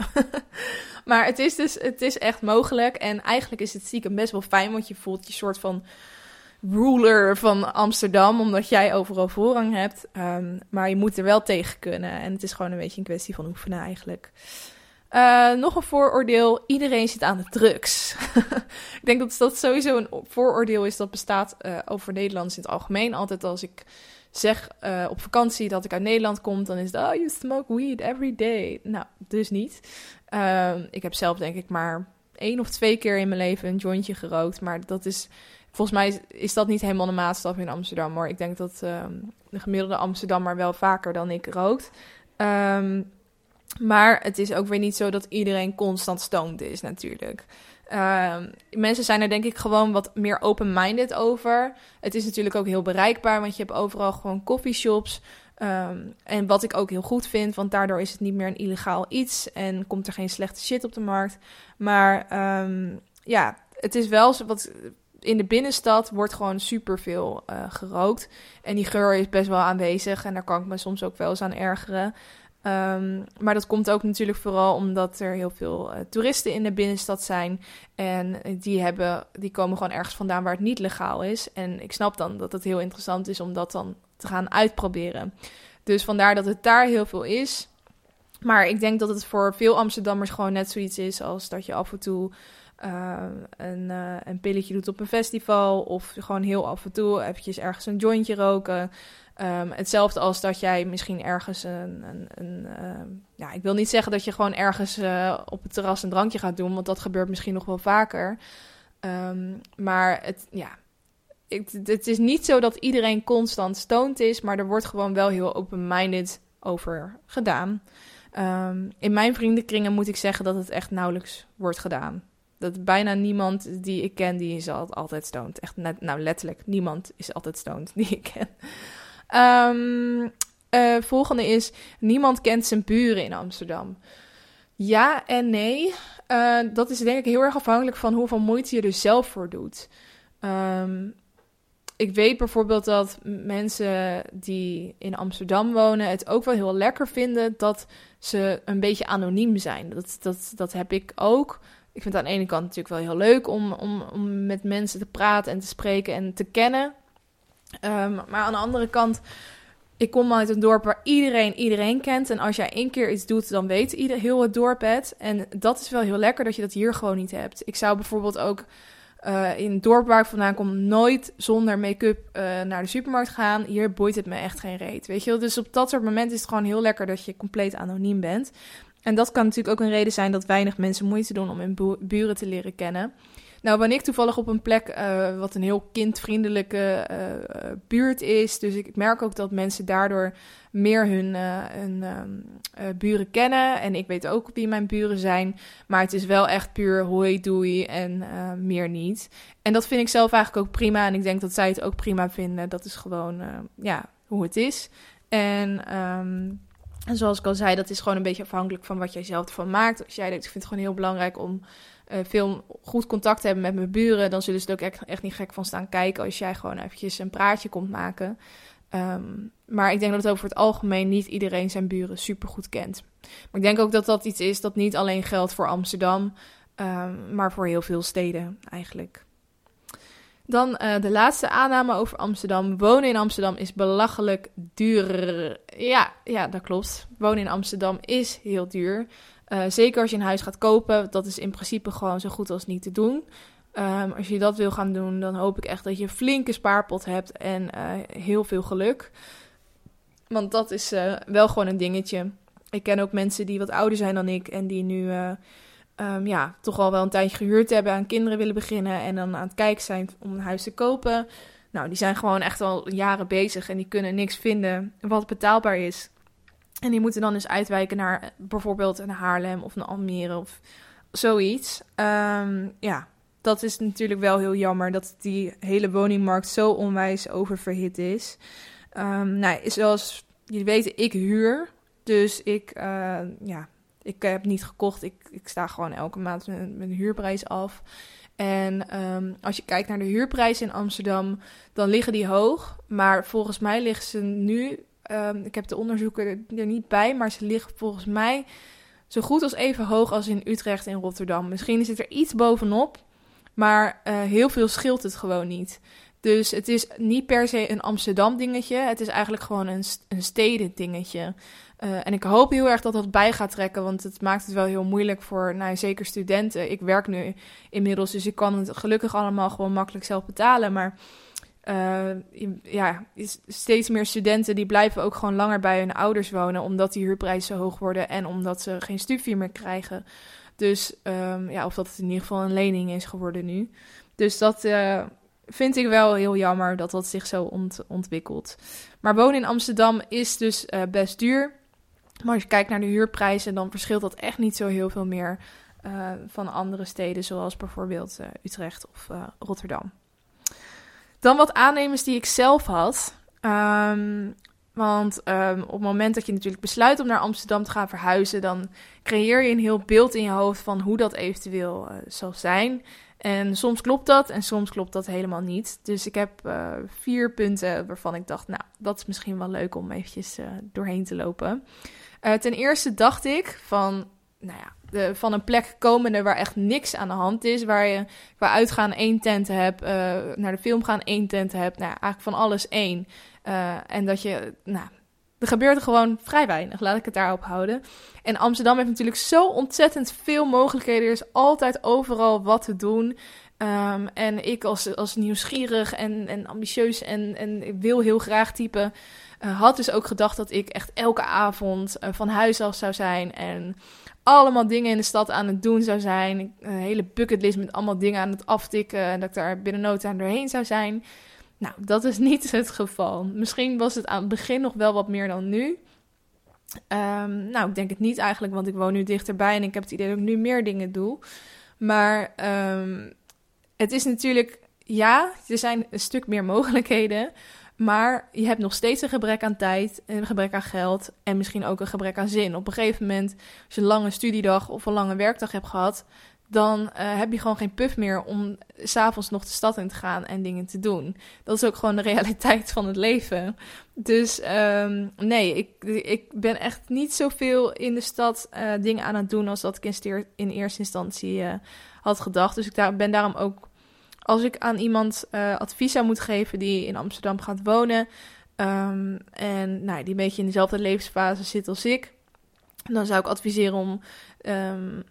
maar het is dus het is echt mogelijk. En eigenlijk is het stiekem best wel fijn, want je voelt je soort van ruler van Amsterdam, omdat jij overal voorrang hebt. Um, maar je moet er wel tegen kunnen. En het is gewoon een beetje een kwestie van oefenen eigenlijk. Uh, nog een vooroordeel: iedereen zit aan de drugs. ik denk dat dat sowieso een vooroordeel is dat bestaat uh, over Nederlanders in het algemeen. Altijd als ik zeg uh, op vakantie dat ik uit Nederland kom, dan is het: Oh, you smoke weed every day. Nou, dus niet. ik heb zelf, denk ik, maar één of twee keer in mijn leven een jointje gerookt. Maar dat is. Volgens mij is, dat niet helemaal de maatstaf in Amsterdam. Maar ik denk dat de gemiddelde Amsterdammer wel vaker dan ik rookt. Um, maar het is ook weer niet zo dat iedereen constant stoned is, natuurlijk. Uh, mensen zijn er denk ik gewoon wat meer open-minded over. Het is natuurlijk ook heel bereikbaar, want je hebt overal gewoon coffeeshops. Um, en wat ik ook heel goed vind, want daardoor is het niet meer een illegaal iets en komt er geen slechte shit op de markt. Maar um, ja, het is wel wat. In de binnenstad wordt gewoon superveel uh, gerookt. En die geur is best wel aanwezig. En daar kan ik me soms ook wel eens aan ergeren. Um, maar dat komt ook natuurlijk vooral omdat er heel veel uh, toeristen in de binnenstad zijn. En die, hebben, die komen gewoon ergens vandaan waar het niet legaal is. En ik snap dan dat het heel interessant is om dat dan te gaan uitproberen. Dus vandaar dat het daar heel veel is. Maar ik denk dat het voor veel Amsterdammers gewoon net zoiets is als dat je af en toe uh, een, een pilletje doet op een festival. Of gewoon heel af en toe eventjes ergens een jointje roken. Ehm, hetzelfde als dat jij misschien ergens een. een, een ehm, ja, ik wil niet zeggen dat je gewoon ergens uh, op het terras een drankje gaat doen, want dat gebeurt misschien nog wel vaker. Ehm, maar het, ja, het is niet zo dat iedereen constant stoned is, maar er wordt gewoon wel heel open-minded over gedaan. in mijn vriendenkringen moet ik zeggen dat het echt nauwelijks wordt gedaan. Dat bijna niemand die ik ken, die is altijd stoned. Echt, nou letterlijk, niemand is altijd stoned die ik ken. Um, volgende is: niemand kent zijn buren in Amsterdam. Ja en nee. Uh, dat is denk ik heel erg afhankelijk van hoeveel moeite je er zelf voor doet. Um, ik weet bijvoorbeeld dat mensen die in Amsterdam wonen het ook wel heel lekker vinden dat ze een beetje anoniem zijn. Dat, dat, dat heb ik ook. Ik vind het aan de ene kant natuurlijk wel heel leuk om, om, om met mensen te praten en te spreken en te kennen. Um, maar aan de andere kant, ik kom uit een dorp waar iedereen iedereen kent. En als jij één keer iets doet, dan weet ieder, heel het dorp het. En dat is wel heel lekker dat je dat hier gewoon niet hebt. Ik zou bijvoorbeeld ook uh, in het dorp waar ik vandaan kom nooit zonder make-up uh, naar de supermarkt gaan. Hier boeit het me echt geen reet. Weet je? Dus op dat soort momenten is het gewoon heel lekker dat je compleet anoniem bent. En dat kan natuurlijk ook een reden zijn dat weinig mensen moeite doen om hun buren te leren kennen. Nou ben ik toevallig op een plek uh, wat een heel kindvriendelijke uh, buurt is. Dus ik merk ook dat mensen daardoor meer hun, hun uh, buren kennen. En ik weet ook wie mijn buren zijn. Maar het is wel echt puur hoi, doei en meer niet. En dat vind ik zelf eigenlijk ook prima. En ik denk dat zij het ook prima vinden. Dat is gewoon ja, hoe het is. En... Um, en zoals ik al zei, dat is gewoon een beetje afhankelijk van wat jij zelf ervan maakt. Als jij denkt, ik vind het gewoon heel belangrijk om veel goed contact hebben met mijn buren, dan zullen ze er ook echt, echt, niet gek van staan kijken als jij gewoon eventjes een praatje komt maken. Um, maar ik denk dat over het algemeen niet iedereen zijn buren super goed kent. Maar ik denk ook dat dat iets is dat niet alleen geldt voor Amsterdam, um, maar voor heel veel steden eigenlijk. Dan uh, de laatste aanname over Amsterdam. Wonen in Amsterdam is belachelijk duur. Ja, ja, dat klopt. Wonen in Amsterdam is heel duur. Uh, zeker als je een huis gaat kopen, dat is in principe gewoon zo goed als niet te doen. Um, als je dat wil gaan doen, dan hoop ik echt dat je een flinke spaarpot hebt en uh, heel veel geluk. Want dat is uh, wel gewoon een dingetje. Ik ken ook mensen die wat ouder zijn dan ik en die nu um, ja, toch al wel een tijdje gehuurd hebben, aan kinderen willen beginnen en dan aan het kijken zijn om een huis te kopen. Nou, die zijn gewoon echt al jaren bezig en die kunnen niks vinden wat betaalbaar is. En die moeten dan dus uitwijken naar bijvoorbeeld een Haarlem of een Almere of zoiets. Um, ja, dat is natuurlijk wel heel jammer dat die hele woningmarkt zo onwijs oververhit is. Um, nou, zoals jullie weten, ik huur. Dus ik, uh, ja, ik heb niet gekocht. Ik, ik sta gewoon elke maand mijn, mijn huurprijs af. En um, als je kijkt naar de huurprijzen in Amsterdam, dan liggen die hoog. Maar volgens mij liggen ze nu Um, ik heb de onderzoeken er, niet bij, maar ze liggen volgens mij zo goed als even hoog als in Utrecht en Rotterdam. Misschien zit er iets bovenop, maar uh, heel veel scheelt het gewoon niet. Dus het is niet per se een Amsterdam dingetje. Het is eigenlijk gewoon een, een steden dingetje. Uh, en ik hoop heel erg dat dat bij gaat trekken, want het maakt het wel heel moeilijk voor, nou, zeker studenten. Ik werk nu inmiddels, dus ik kan het gelukkig allemaal gewoon makkelijk zelf betalen. Maar uh, ja, steeds meer studenten die blijven ook gewoon langer bij hun ouders wonen, omdat die huurprijzen hoog worden en omdat ze geen studie meer krijgen. Dus um, ja, of dat het in ieder geval een lening is geworden nu. Dus dat uh, vind ik wel heel jammer dat dat zich zo ont ontwikkelt. Maar wonen in Amsterdam is dus uh, best duur. Maar als je kijkt naar de huurprijzen, dan verschilt dat echt niet zo heel veel meer van andere steden, zoals bijvoorbeeld Utrecht of Rotterdam. Dan wat aannemers die ik zelf had. Um, want um, op het moment dat je natuurlijk besluit om naar Amsterdam te gaan verhuizen, dan creëer je een heel beeld in je hoofd van hoe dat eventueel uh, zal zijn. En soms klopt dat en soms klopt dat helemaal niet. Dus ik heb uh, vier punten waarvan ik dacht, nou, dat is misschien wel leuk om eventjes uh, doorheen te lopen. ten eerste dacht ik van, nou ja, van een plek komende waar echt niks aan de hand is. Waar je qua uitgaan één tent hebt, uh, naar de film gaan één tent hebt. Nou, eigenlijk van alles één. Uh, en dat je, nou, er gebeurt gewoon vrij weinig, laat ik het daarop houden. En Amsterdam heeft natuurlijk zo ontzettend veel mogelijkheden. Er is altijd overal wat te doen. Ehm, en ik als, als nieuwsgierig en, en ambitieus en, en wil heel graag typen... Uh, had dus ook gedacht dat ik echt elke avond van huis af zou zijn... en allemaal dingen in de stad aan het doen zou zijn. Een hele bucketlist met allemaal dingen aan het aftikken... en dat ik daar binnen no aan doorheen zou zijn... Nou, dat is niet het geval. Misschien was het aan het begin nog wel wat meer dan nu. Um, nou, ik denk het niet eigenlijk, want ik woon nu dichterbij en ik heb het idee dat ik nu meer dingen doe. Maar um, het is natuurlijk, ja, er zijn een stuk meer mogelijkheden. Maar je hebt nog steeds een gebrek aan tijd, een gebrek aan geld en misschien ook een gebrek aan zin. Op een gegeven moment, als je een lange studiedag of een lange werkdag hebt gehad, dan uh, heb je gewoon geen puff meer om s'avonds nog de stad in te gaan en dingen te doen. Dat is ook gewoon de realiteit van het leven. Dus um, nee, ik, ik ben echt niet zoveel in de stad uh, dingen aan het doen als dat ik in, in eerste instantie uh, had gedacht. Dus ik ben daarom ook, als ik aan iemand advies zou moeten geven die in Amsterdam gaat wonen um, en nou, die een beetje in dezelfde levensfase zit als ik, dan zou ik adviseren om um,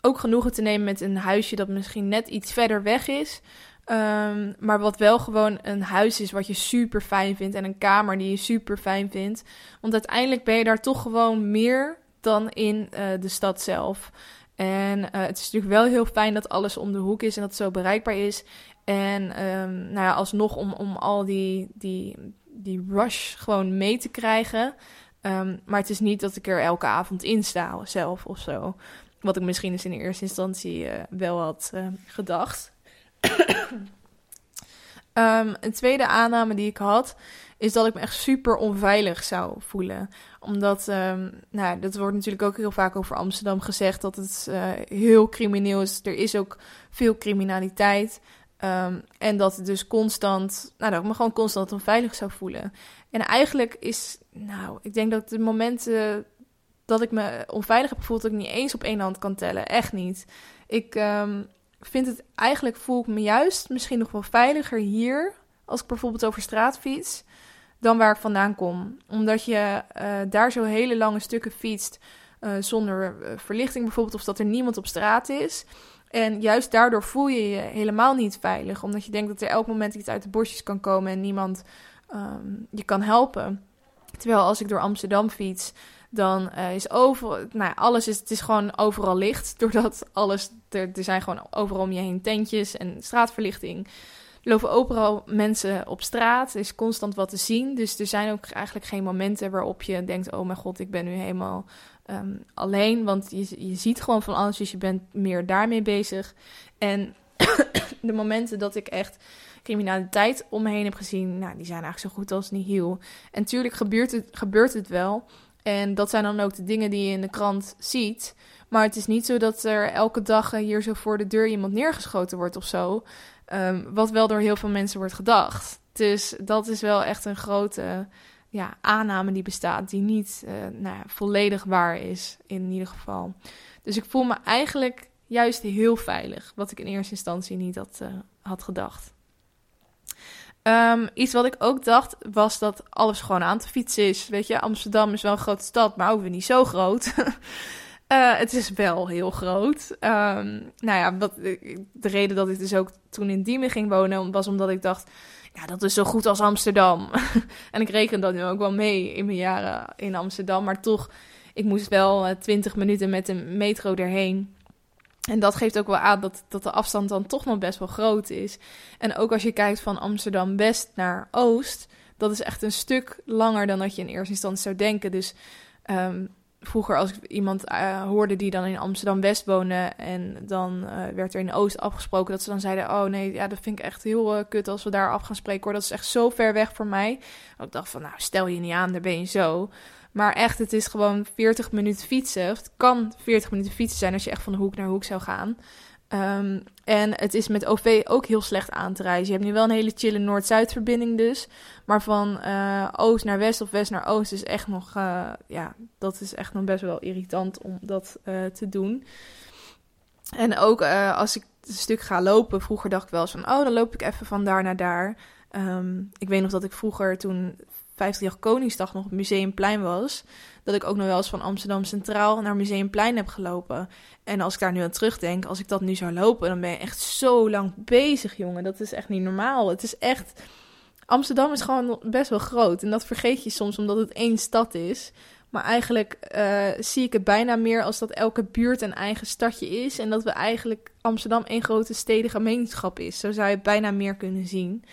ook genoegen te nemen met een huisje dat misschien net iets verder weg is. Um, maar wat wel gewoon een huis is wat je super fijn vindt. En een kamer die je super fijn vindt. Want uiteindelijk ben je daar toch gewoon meer dan in uh, de stad zelf. En uh, het is natuurlijk wel heel fijn dat alles om de hoek is en dat het zo bereikbaar is. En um, nou ja, alsnog om, om al die, die, die rush gewoon mee te krijgen. Um, maar het is niet dat ik er elke avond in sta zelf of zo. Wat ik misschien eens in de eerste instantie uh, wel had uh, gedacht. een tweede aanname die ik had, is dat ik me echt super onveilig zou voelen. Omdat, um, nou, dat wordt natuurlijk ook heel vaak over Amsterdam gezegd, dat het uh, heel crimineel is. Er is ook veel criminaliteit. Um, en dat het dus constant, nou, dat ik me gewoon constant onveilig zou voelen. En eigenlijk is, nou, ik denk dat de momenten dat ik me onveilig heb gevoeld, dat ik niet eens op één hand kan tellen. Echt niet. Ik um, vind het eigenlijk, voel ik me juist misschien nog wel veiliger hier, als ik bijvoorbeeld over straat fiets, dan waar ik vandaan kom. Omdat je uh, daar zo hele lange stukken fietst uh, zonder uh, verlichting bijvoorbeeld, of dat er niemand op straat is. En juist daardoor voel je je helemaal niet veilig, omdat je denkt dat er elk moment iets uit de bosjes kan komen en niemand um, je kan helpen. Terwijl als ik door Amsterdam fiets, dan is overal, nou alles is, het is gewoon overal licht. Doordat alles, er, er zijn gewoon overal om je heen tentjes en straatverlichting. Lopen overal mensen op straat, is constant wat te zien. Dus er zijn ook eigenlijk geen momenten waarop je denkt, oh mijn god, ik ben nu helemaal um, alleen. Want je, je ziet gewoon van alles, dus je bent meer daarmee bezig. En de momenten dat ik echt criminaliteit om me heen heb gezien, nou, die zijn eigenlijk zo goed als niet heel. En natuurlijk gebeurt het, gebeurt het wel. En dat zijn dan ook de dingen die je in de krant ziet. Maar het is niet zo dat er elke dag hier zo voor de deur iemand neergeschoten wordt of zo. Um, wat wel door heel veel mensen wordt gedacht. Dus dat is wel echt een grote ja, aanname die bestaat, die niet uh, nou ja, volledig waar is, in ieder geval. Dus ik voel me eigenlijk juist heel veilig, wat ik in eerste instantie niet had, uh, had gedacht. Um, iets wat ik ook dacht, was dat alles gewoon aan te fietsen is. Weet je, Amsterdam is wel een grote stad, maar ook weer niet zo groot. uh, het is wel heel groot. Um, nou ja, wat, de reden dat ik dus ook toen in Diemen ging wonen, was omdat ik dacht... Ja, dat is zo goed als Amsterdam. en ik reken dat nu ook wel mee in mijn jaren in Amsterdam. Maar toch, ik moest wel uh, 20 minuten met de metro erheen. En dat geeft ook wel aan dat, dat de afstand dan toch nog best wel groot is. En ook als je kijkt van Amsterdam West naar Oost, dat is echt een stuk langer dan dat je in eerste instantie zou denken. Dus um, vroeger als ik iemand uh, hoorde die dan in Amsterdam West woonde en dan uh, werd er in Oost afgesproken dat ze dan zeiden: "Oh nee, ja, dat vind ik echt heel uh, kut als we daar af gaan spreken hoor. Dat is echt zo ver weg voor mij." Ik dacht van: "Nou, stel je niet aan, daar ben je zo." Maar echt, het is gewoon 40 minuten fietsen. Het kan 40 minuten fietsen zijn als je echt van de hoek naar hoek zou gaan. Um, en het is met OV ook heel slecht aan te reizen. Je hebt nu wel een hele chille Noord-Zuid verbinding dus. Maar van uh, oost naar west of west naar oost is echt nog... Uh, ja, dat is echt nog best wel irritant om dat uh, te doen. En ook als ik een stuk ga lopen... Vroeger dacht ik wel eens van... Oh, dan loop ik even van daar naar daar. Um, ik weet nog dat ik vroeger toen 50 Koningsdag nog op Museumplein was, dat ik ook nog wel eens van Amsterdam Centraal naar Museumplein heb gelopen. En als ik daar nu aan terugdenk, als ik dat nu zou lopen, dan ben je echt zo lang bezig, jongen. Dat is echt niet normaal. Het is echt. Amsterdam is gewoon best wel groot. En dat vergeet je soms omdat het één stad is. Maar eigenlijk uh, zie ik het bijna meer als dat elke buurt een eigen stadje is. En dat we eigenlijk Amsterdam één grote stedengemeenschap is. Zo zou je het bijna meer kunnen zien.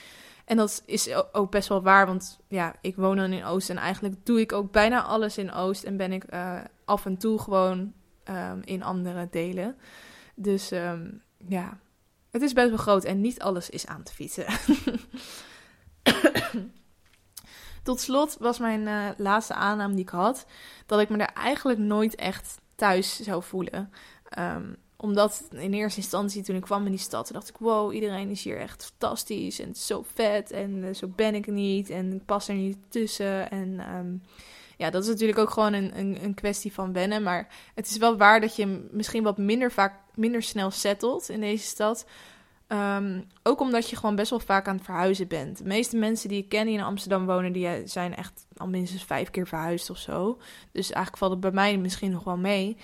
En dat is ook best wel waar, want ja, ik woon dan in Oost en eigenlijk doe ik ook bijna alles in Oost en ben ik uh, af en toe gewoon um, in andere delen. Dus um, ja, het is best wel groot en niet alles is aan te fietsen. Tot slot was mijn uh, laatste aanname die ik had, dat ik me er eigenlijk nooit echt thuis zou voelen. Um, omdat in eerste instantie toen ik kwam in die stad, dacht ik, wow, iedereen is hier echt fantastisch en zo vet en uh, zo ben ik niet en ik pas er niet tussen. En um, ja, dat is natuurlijk ook gewoon een, een, een, kwestie van wennen. Maar het is wel waar dat je misschien wat minder vaak, minder snel settelt in deze stad. Um, ook omdat je gewoon best wel vaak aan het verhuizen bent. De meeste mensen die ik ken die in Amsterdam wonen, die eh, zijn echt al minstens vijf keer verhuisd of zo. Dus eigenlijk valt het bij mij misschien nog wel mee.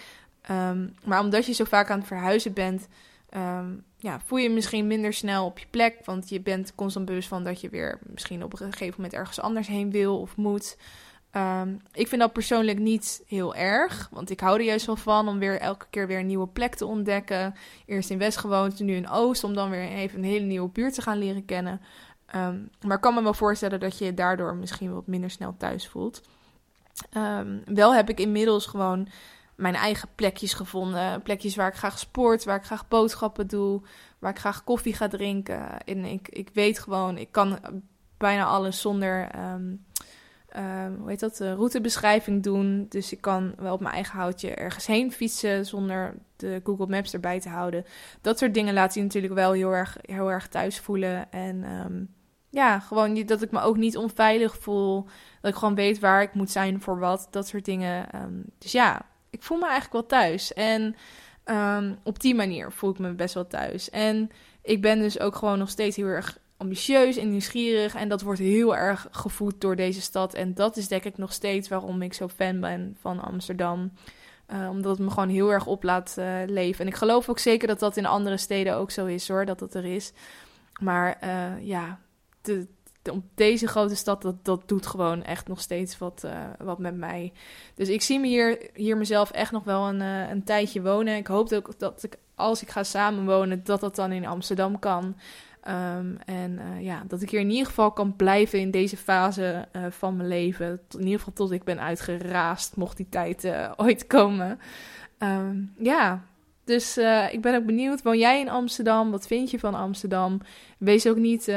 Um, maar omdat je zo vaak aan het verhuizen bent, um, ja, voel je, je misschien minder snel op je plek. Want je bent constant bewust van dat je weer misschien op een gegeven moment ergens anders heen wil of moet. Um, ik vind dat persoonlijk niet heel erg. Want ik hou er juist wel van om weer elke keer weer een nieuwe plek te ontdekken. Eerst in West gewoond, nu in Oost. Om dan weer even een hele nieuwe buurt te gaan leren kennen. Maar ik kan me wel voorstellen dat je je daardoor misschien wat minder snel thuis voelt. Wel heb ik inmiddels gewoon mijn eigen plekjes gevonden. Plekjes waar ik graag sport, waar ik graag boodschappen doe, waar ik graag koffie ga drinken. En ik, ik weet gewoon, ik kan bijna alles zonder, um, um, hoe heet dat, routebeschrijving doen. Dus ik kan wel op mijn eigen houtje ergens heen fietsen zonder de Google Maps erbij te houden. Dat soort dingen laat je natuurlijk wel heel erg, heel erg thuis voelen. En um, ja, gewoon dat ik me ook niet onveilig voel. Dat ik gewoon weet waar ik moet zijn voor wat. Dat soort dingen. dus ja, ik voel me eigenlijk wel thuis. En um, op die manier voel ik me best wel thuis. En ik ben dus ook gewoon nog steeds heel erg ambitieus en nieuwsgierig. En dat wordt heel erg gevoed door deze stad. En dat is denk ik nog steeds waarom ik zo fan ben van Amsterdam. Uh, omdat het me gewoon heel erg op laat uh, leven. En ik geloof ook zeker dat dat in andere steden ook zo is hoor, dat dat er is. Maar uh, ja, de, op deze grote stad, dat, dat doet gewoon echt nog steeds wat, uh, wat met mij. Dus ik zie me hier, hier mezelf echt nog wel een, uh, een tijdje wonen. Ik hoop ook dat ik, als ik ga samenwonen, dat dat dan in Amsterdam kan. Um, en uh, ja, dat ik hier in ieder geval kan blijven in deze fase van mijn leven. In ieder geval tot ik ben uitgeraasd, mocht die tijd ooit komen. Um, ja, dus uh, ik ben ook benieuwd. Woon jij in Amsterdam? Wat vind je van Amsterdam? Wees ook niet. Uh,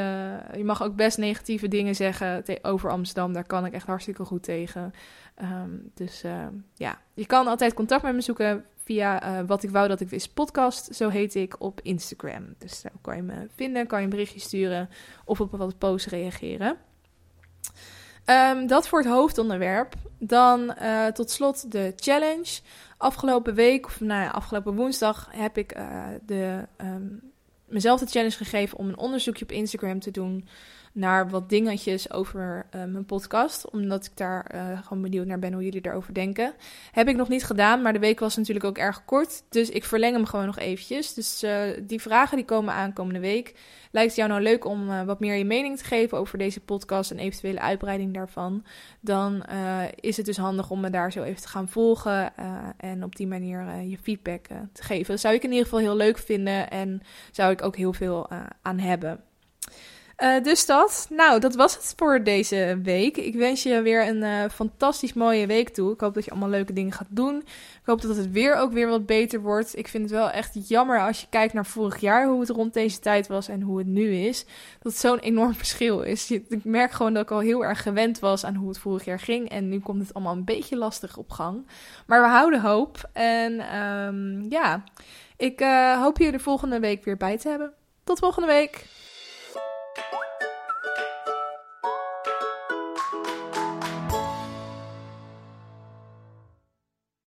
je mag ook best negatieve dingen zeggen over Amsterdam. Daar kan ik echt hartstikke goed tegen. Um, dus uh, ja, je kan altijd contact met me zoeken via Wat ik wou dat ik wist podcast. Zo heet ik op Instagram. Dus daar kan je me vinden, kan je een berichtje sturen of op wat post reageren. Um, dat voor het hoofdonderwerp. Dan tot slot de challenge. Afgelopen week, of nou ja, afgelopen woensdag, heb ik uh, de, um, mezelf de challenge gegeven om een onderzoekje op Instagram te doen naar wat dingetjes over uh, mijn podcast. Omdat ik daar uh, gewoon benieuwd naar ben hoe jullie daarover denken. Heb ik nog niet gedaan, maar de week was natuurlijk ook erg kort. Dus ik verleng hem gewoon nog eventjes. Dus uh, die vragen die komen aankomende week. Lijkt het jou nou leuk om wat meer je mening te geven over deze podcast en eventuele uitbreiding daarvan? Dan is het dus handig om me daar zo even te gaan volgen en op die manier je feedback te geven. Dat zou ik in ieder geval heel leuk vinden en zou ik ook heel veel aan hebben. Uh, dus dat. Nou, dat was het voor deze week. Ik wens je weer een uh, fantastisch mooie week toe. Ik hoop dat je allemaal leuke dingen gaat doen. Ik hoop dat het weer ook weer wat beter wordt. Ik vind het wel echt jammer als je kijkt naar vorig jaar, hoe het rond deze tijd was en hoe het nu is. Dat het zo'n enorm verschil is. Ik merk gewoon dat ik al heel erg gewend was aan hoe het vorig jaar ging. En nu komt het allemaal een beetje lastig op gang. Maar we houden hoop. En um, ja, ik uh, hoop je de volgende week weer bij te hebben. Tot volgende week. Bye.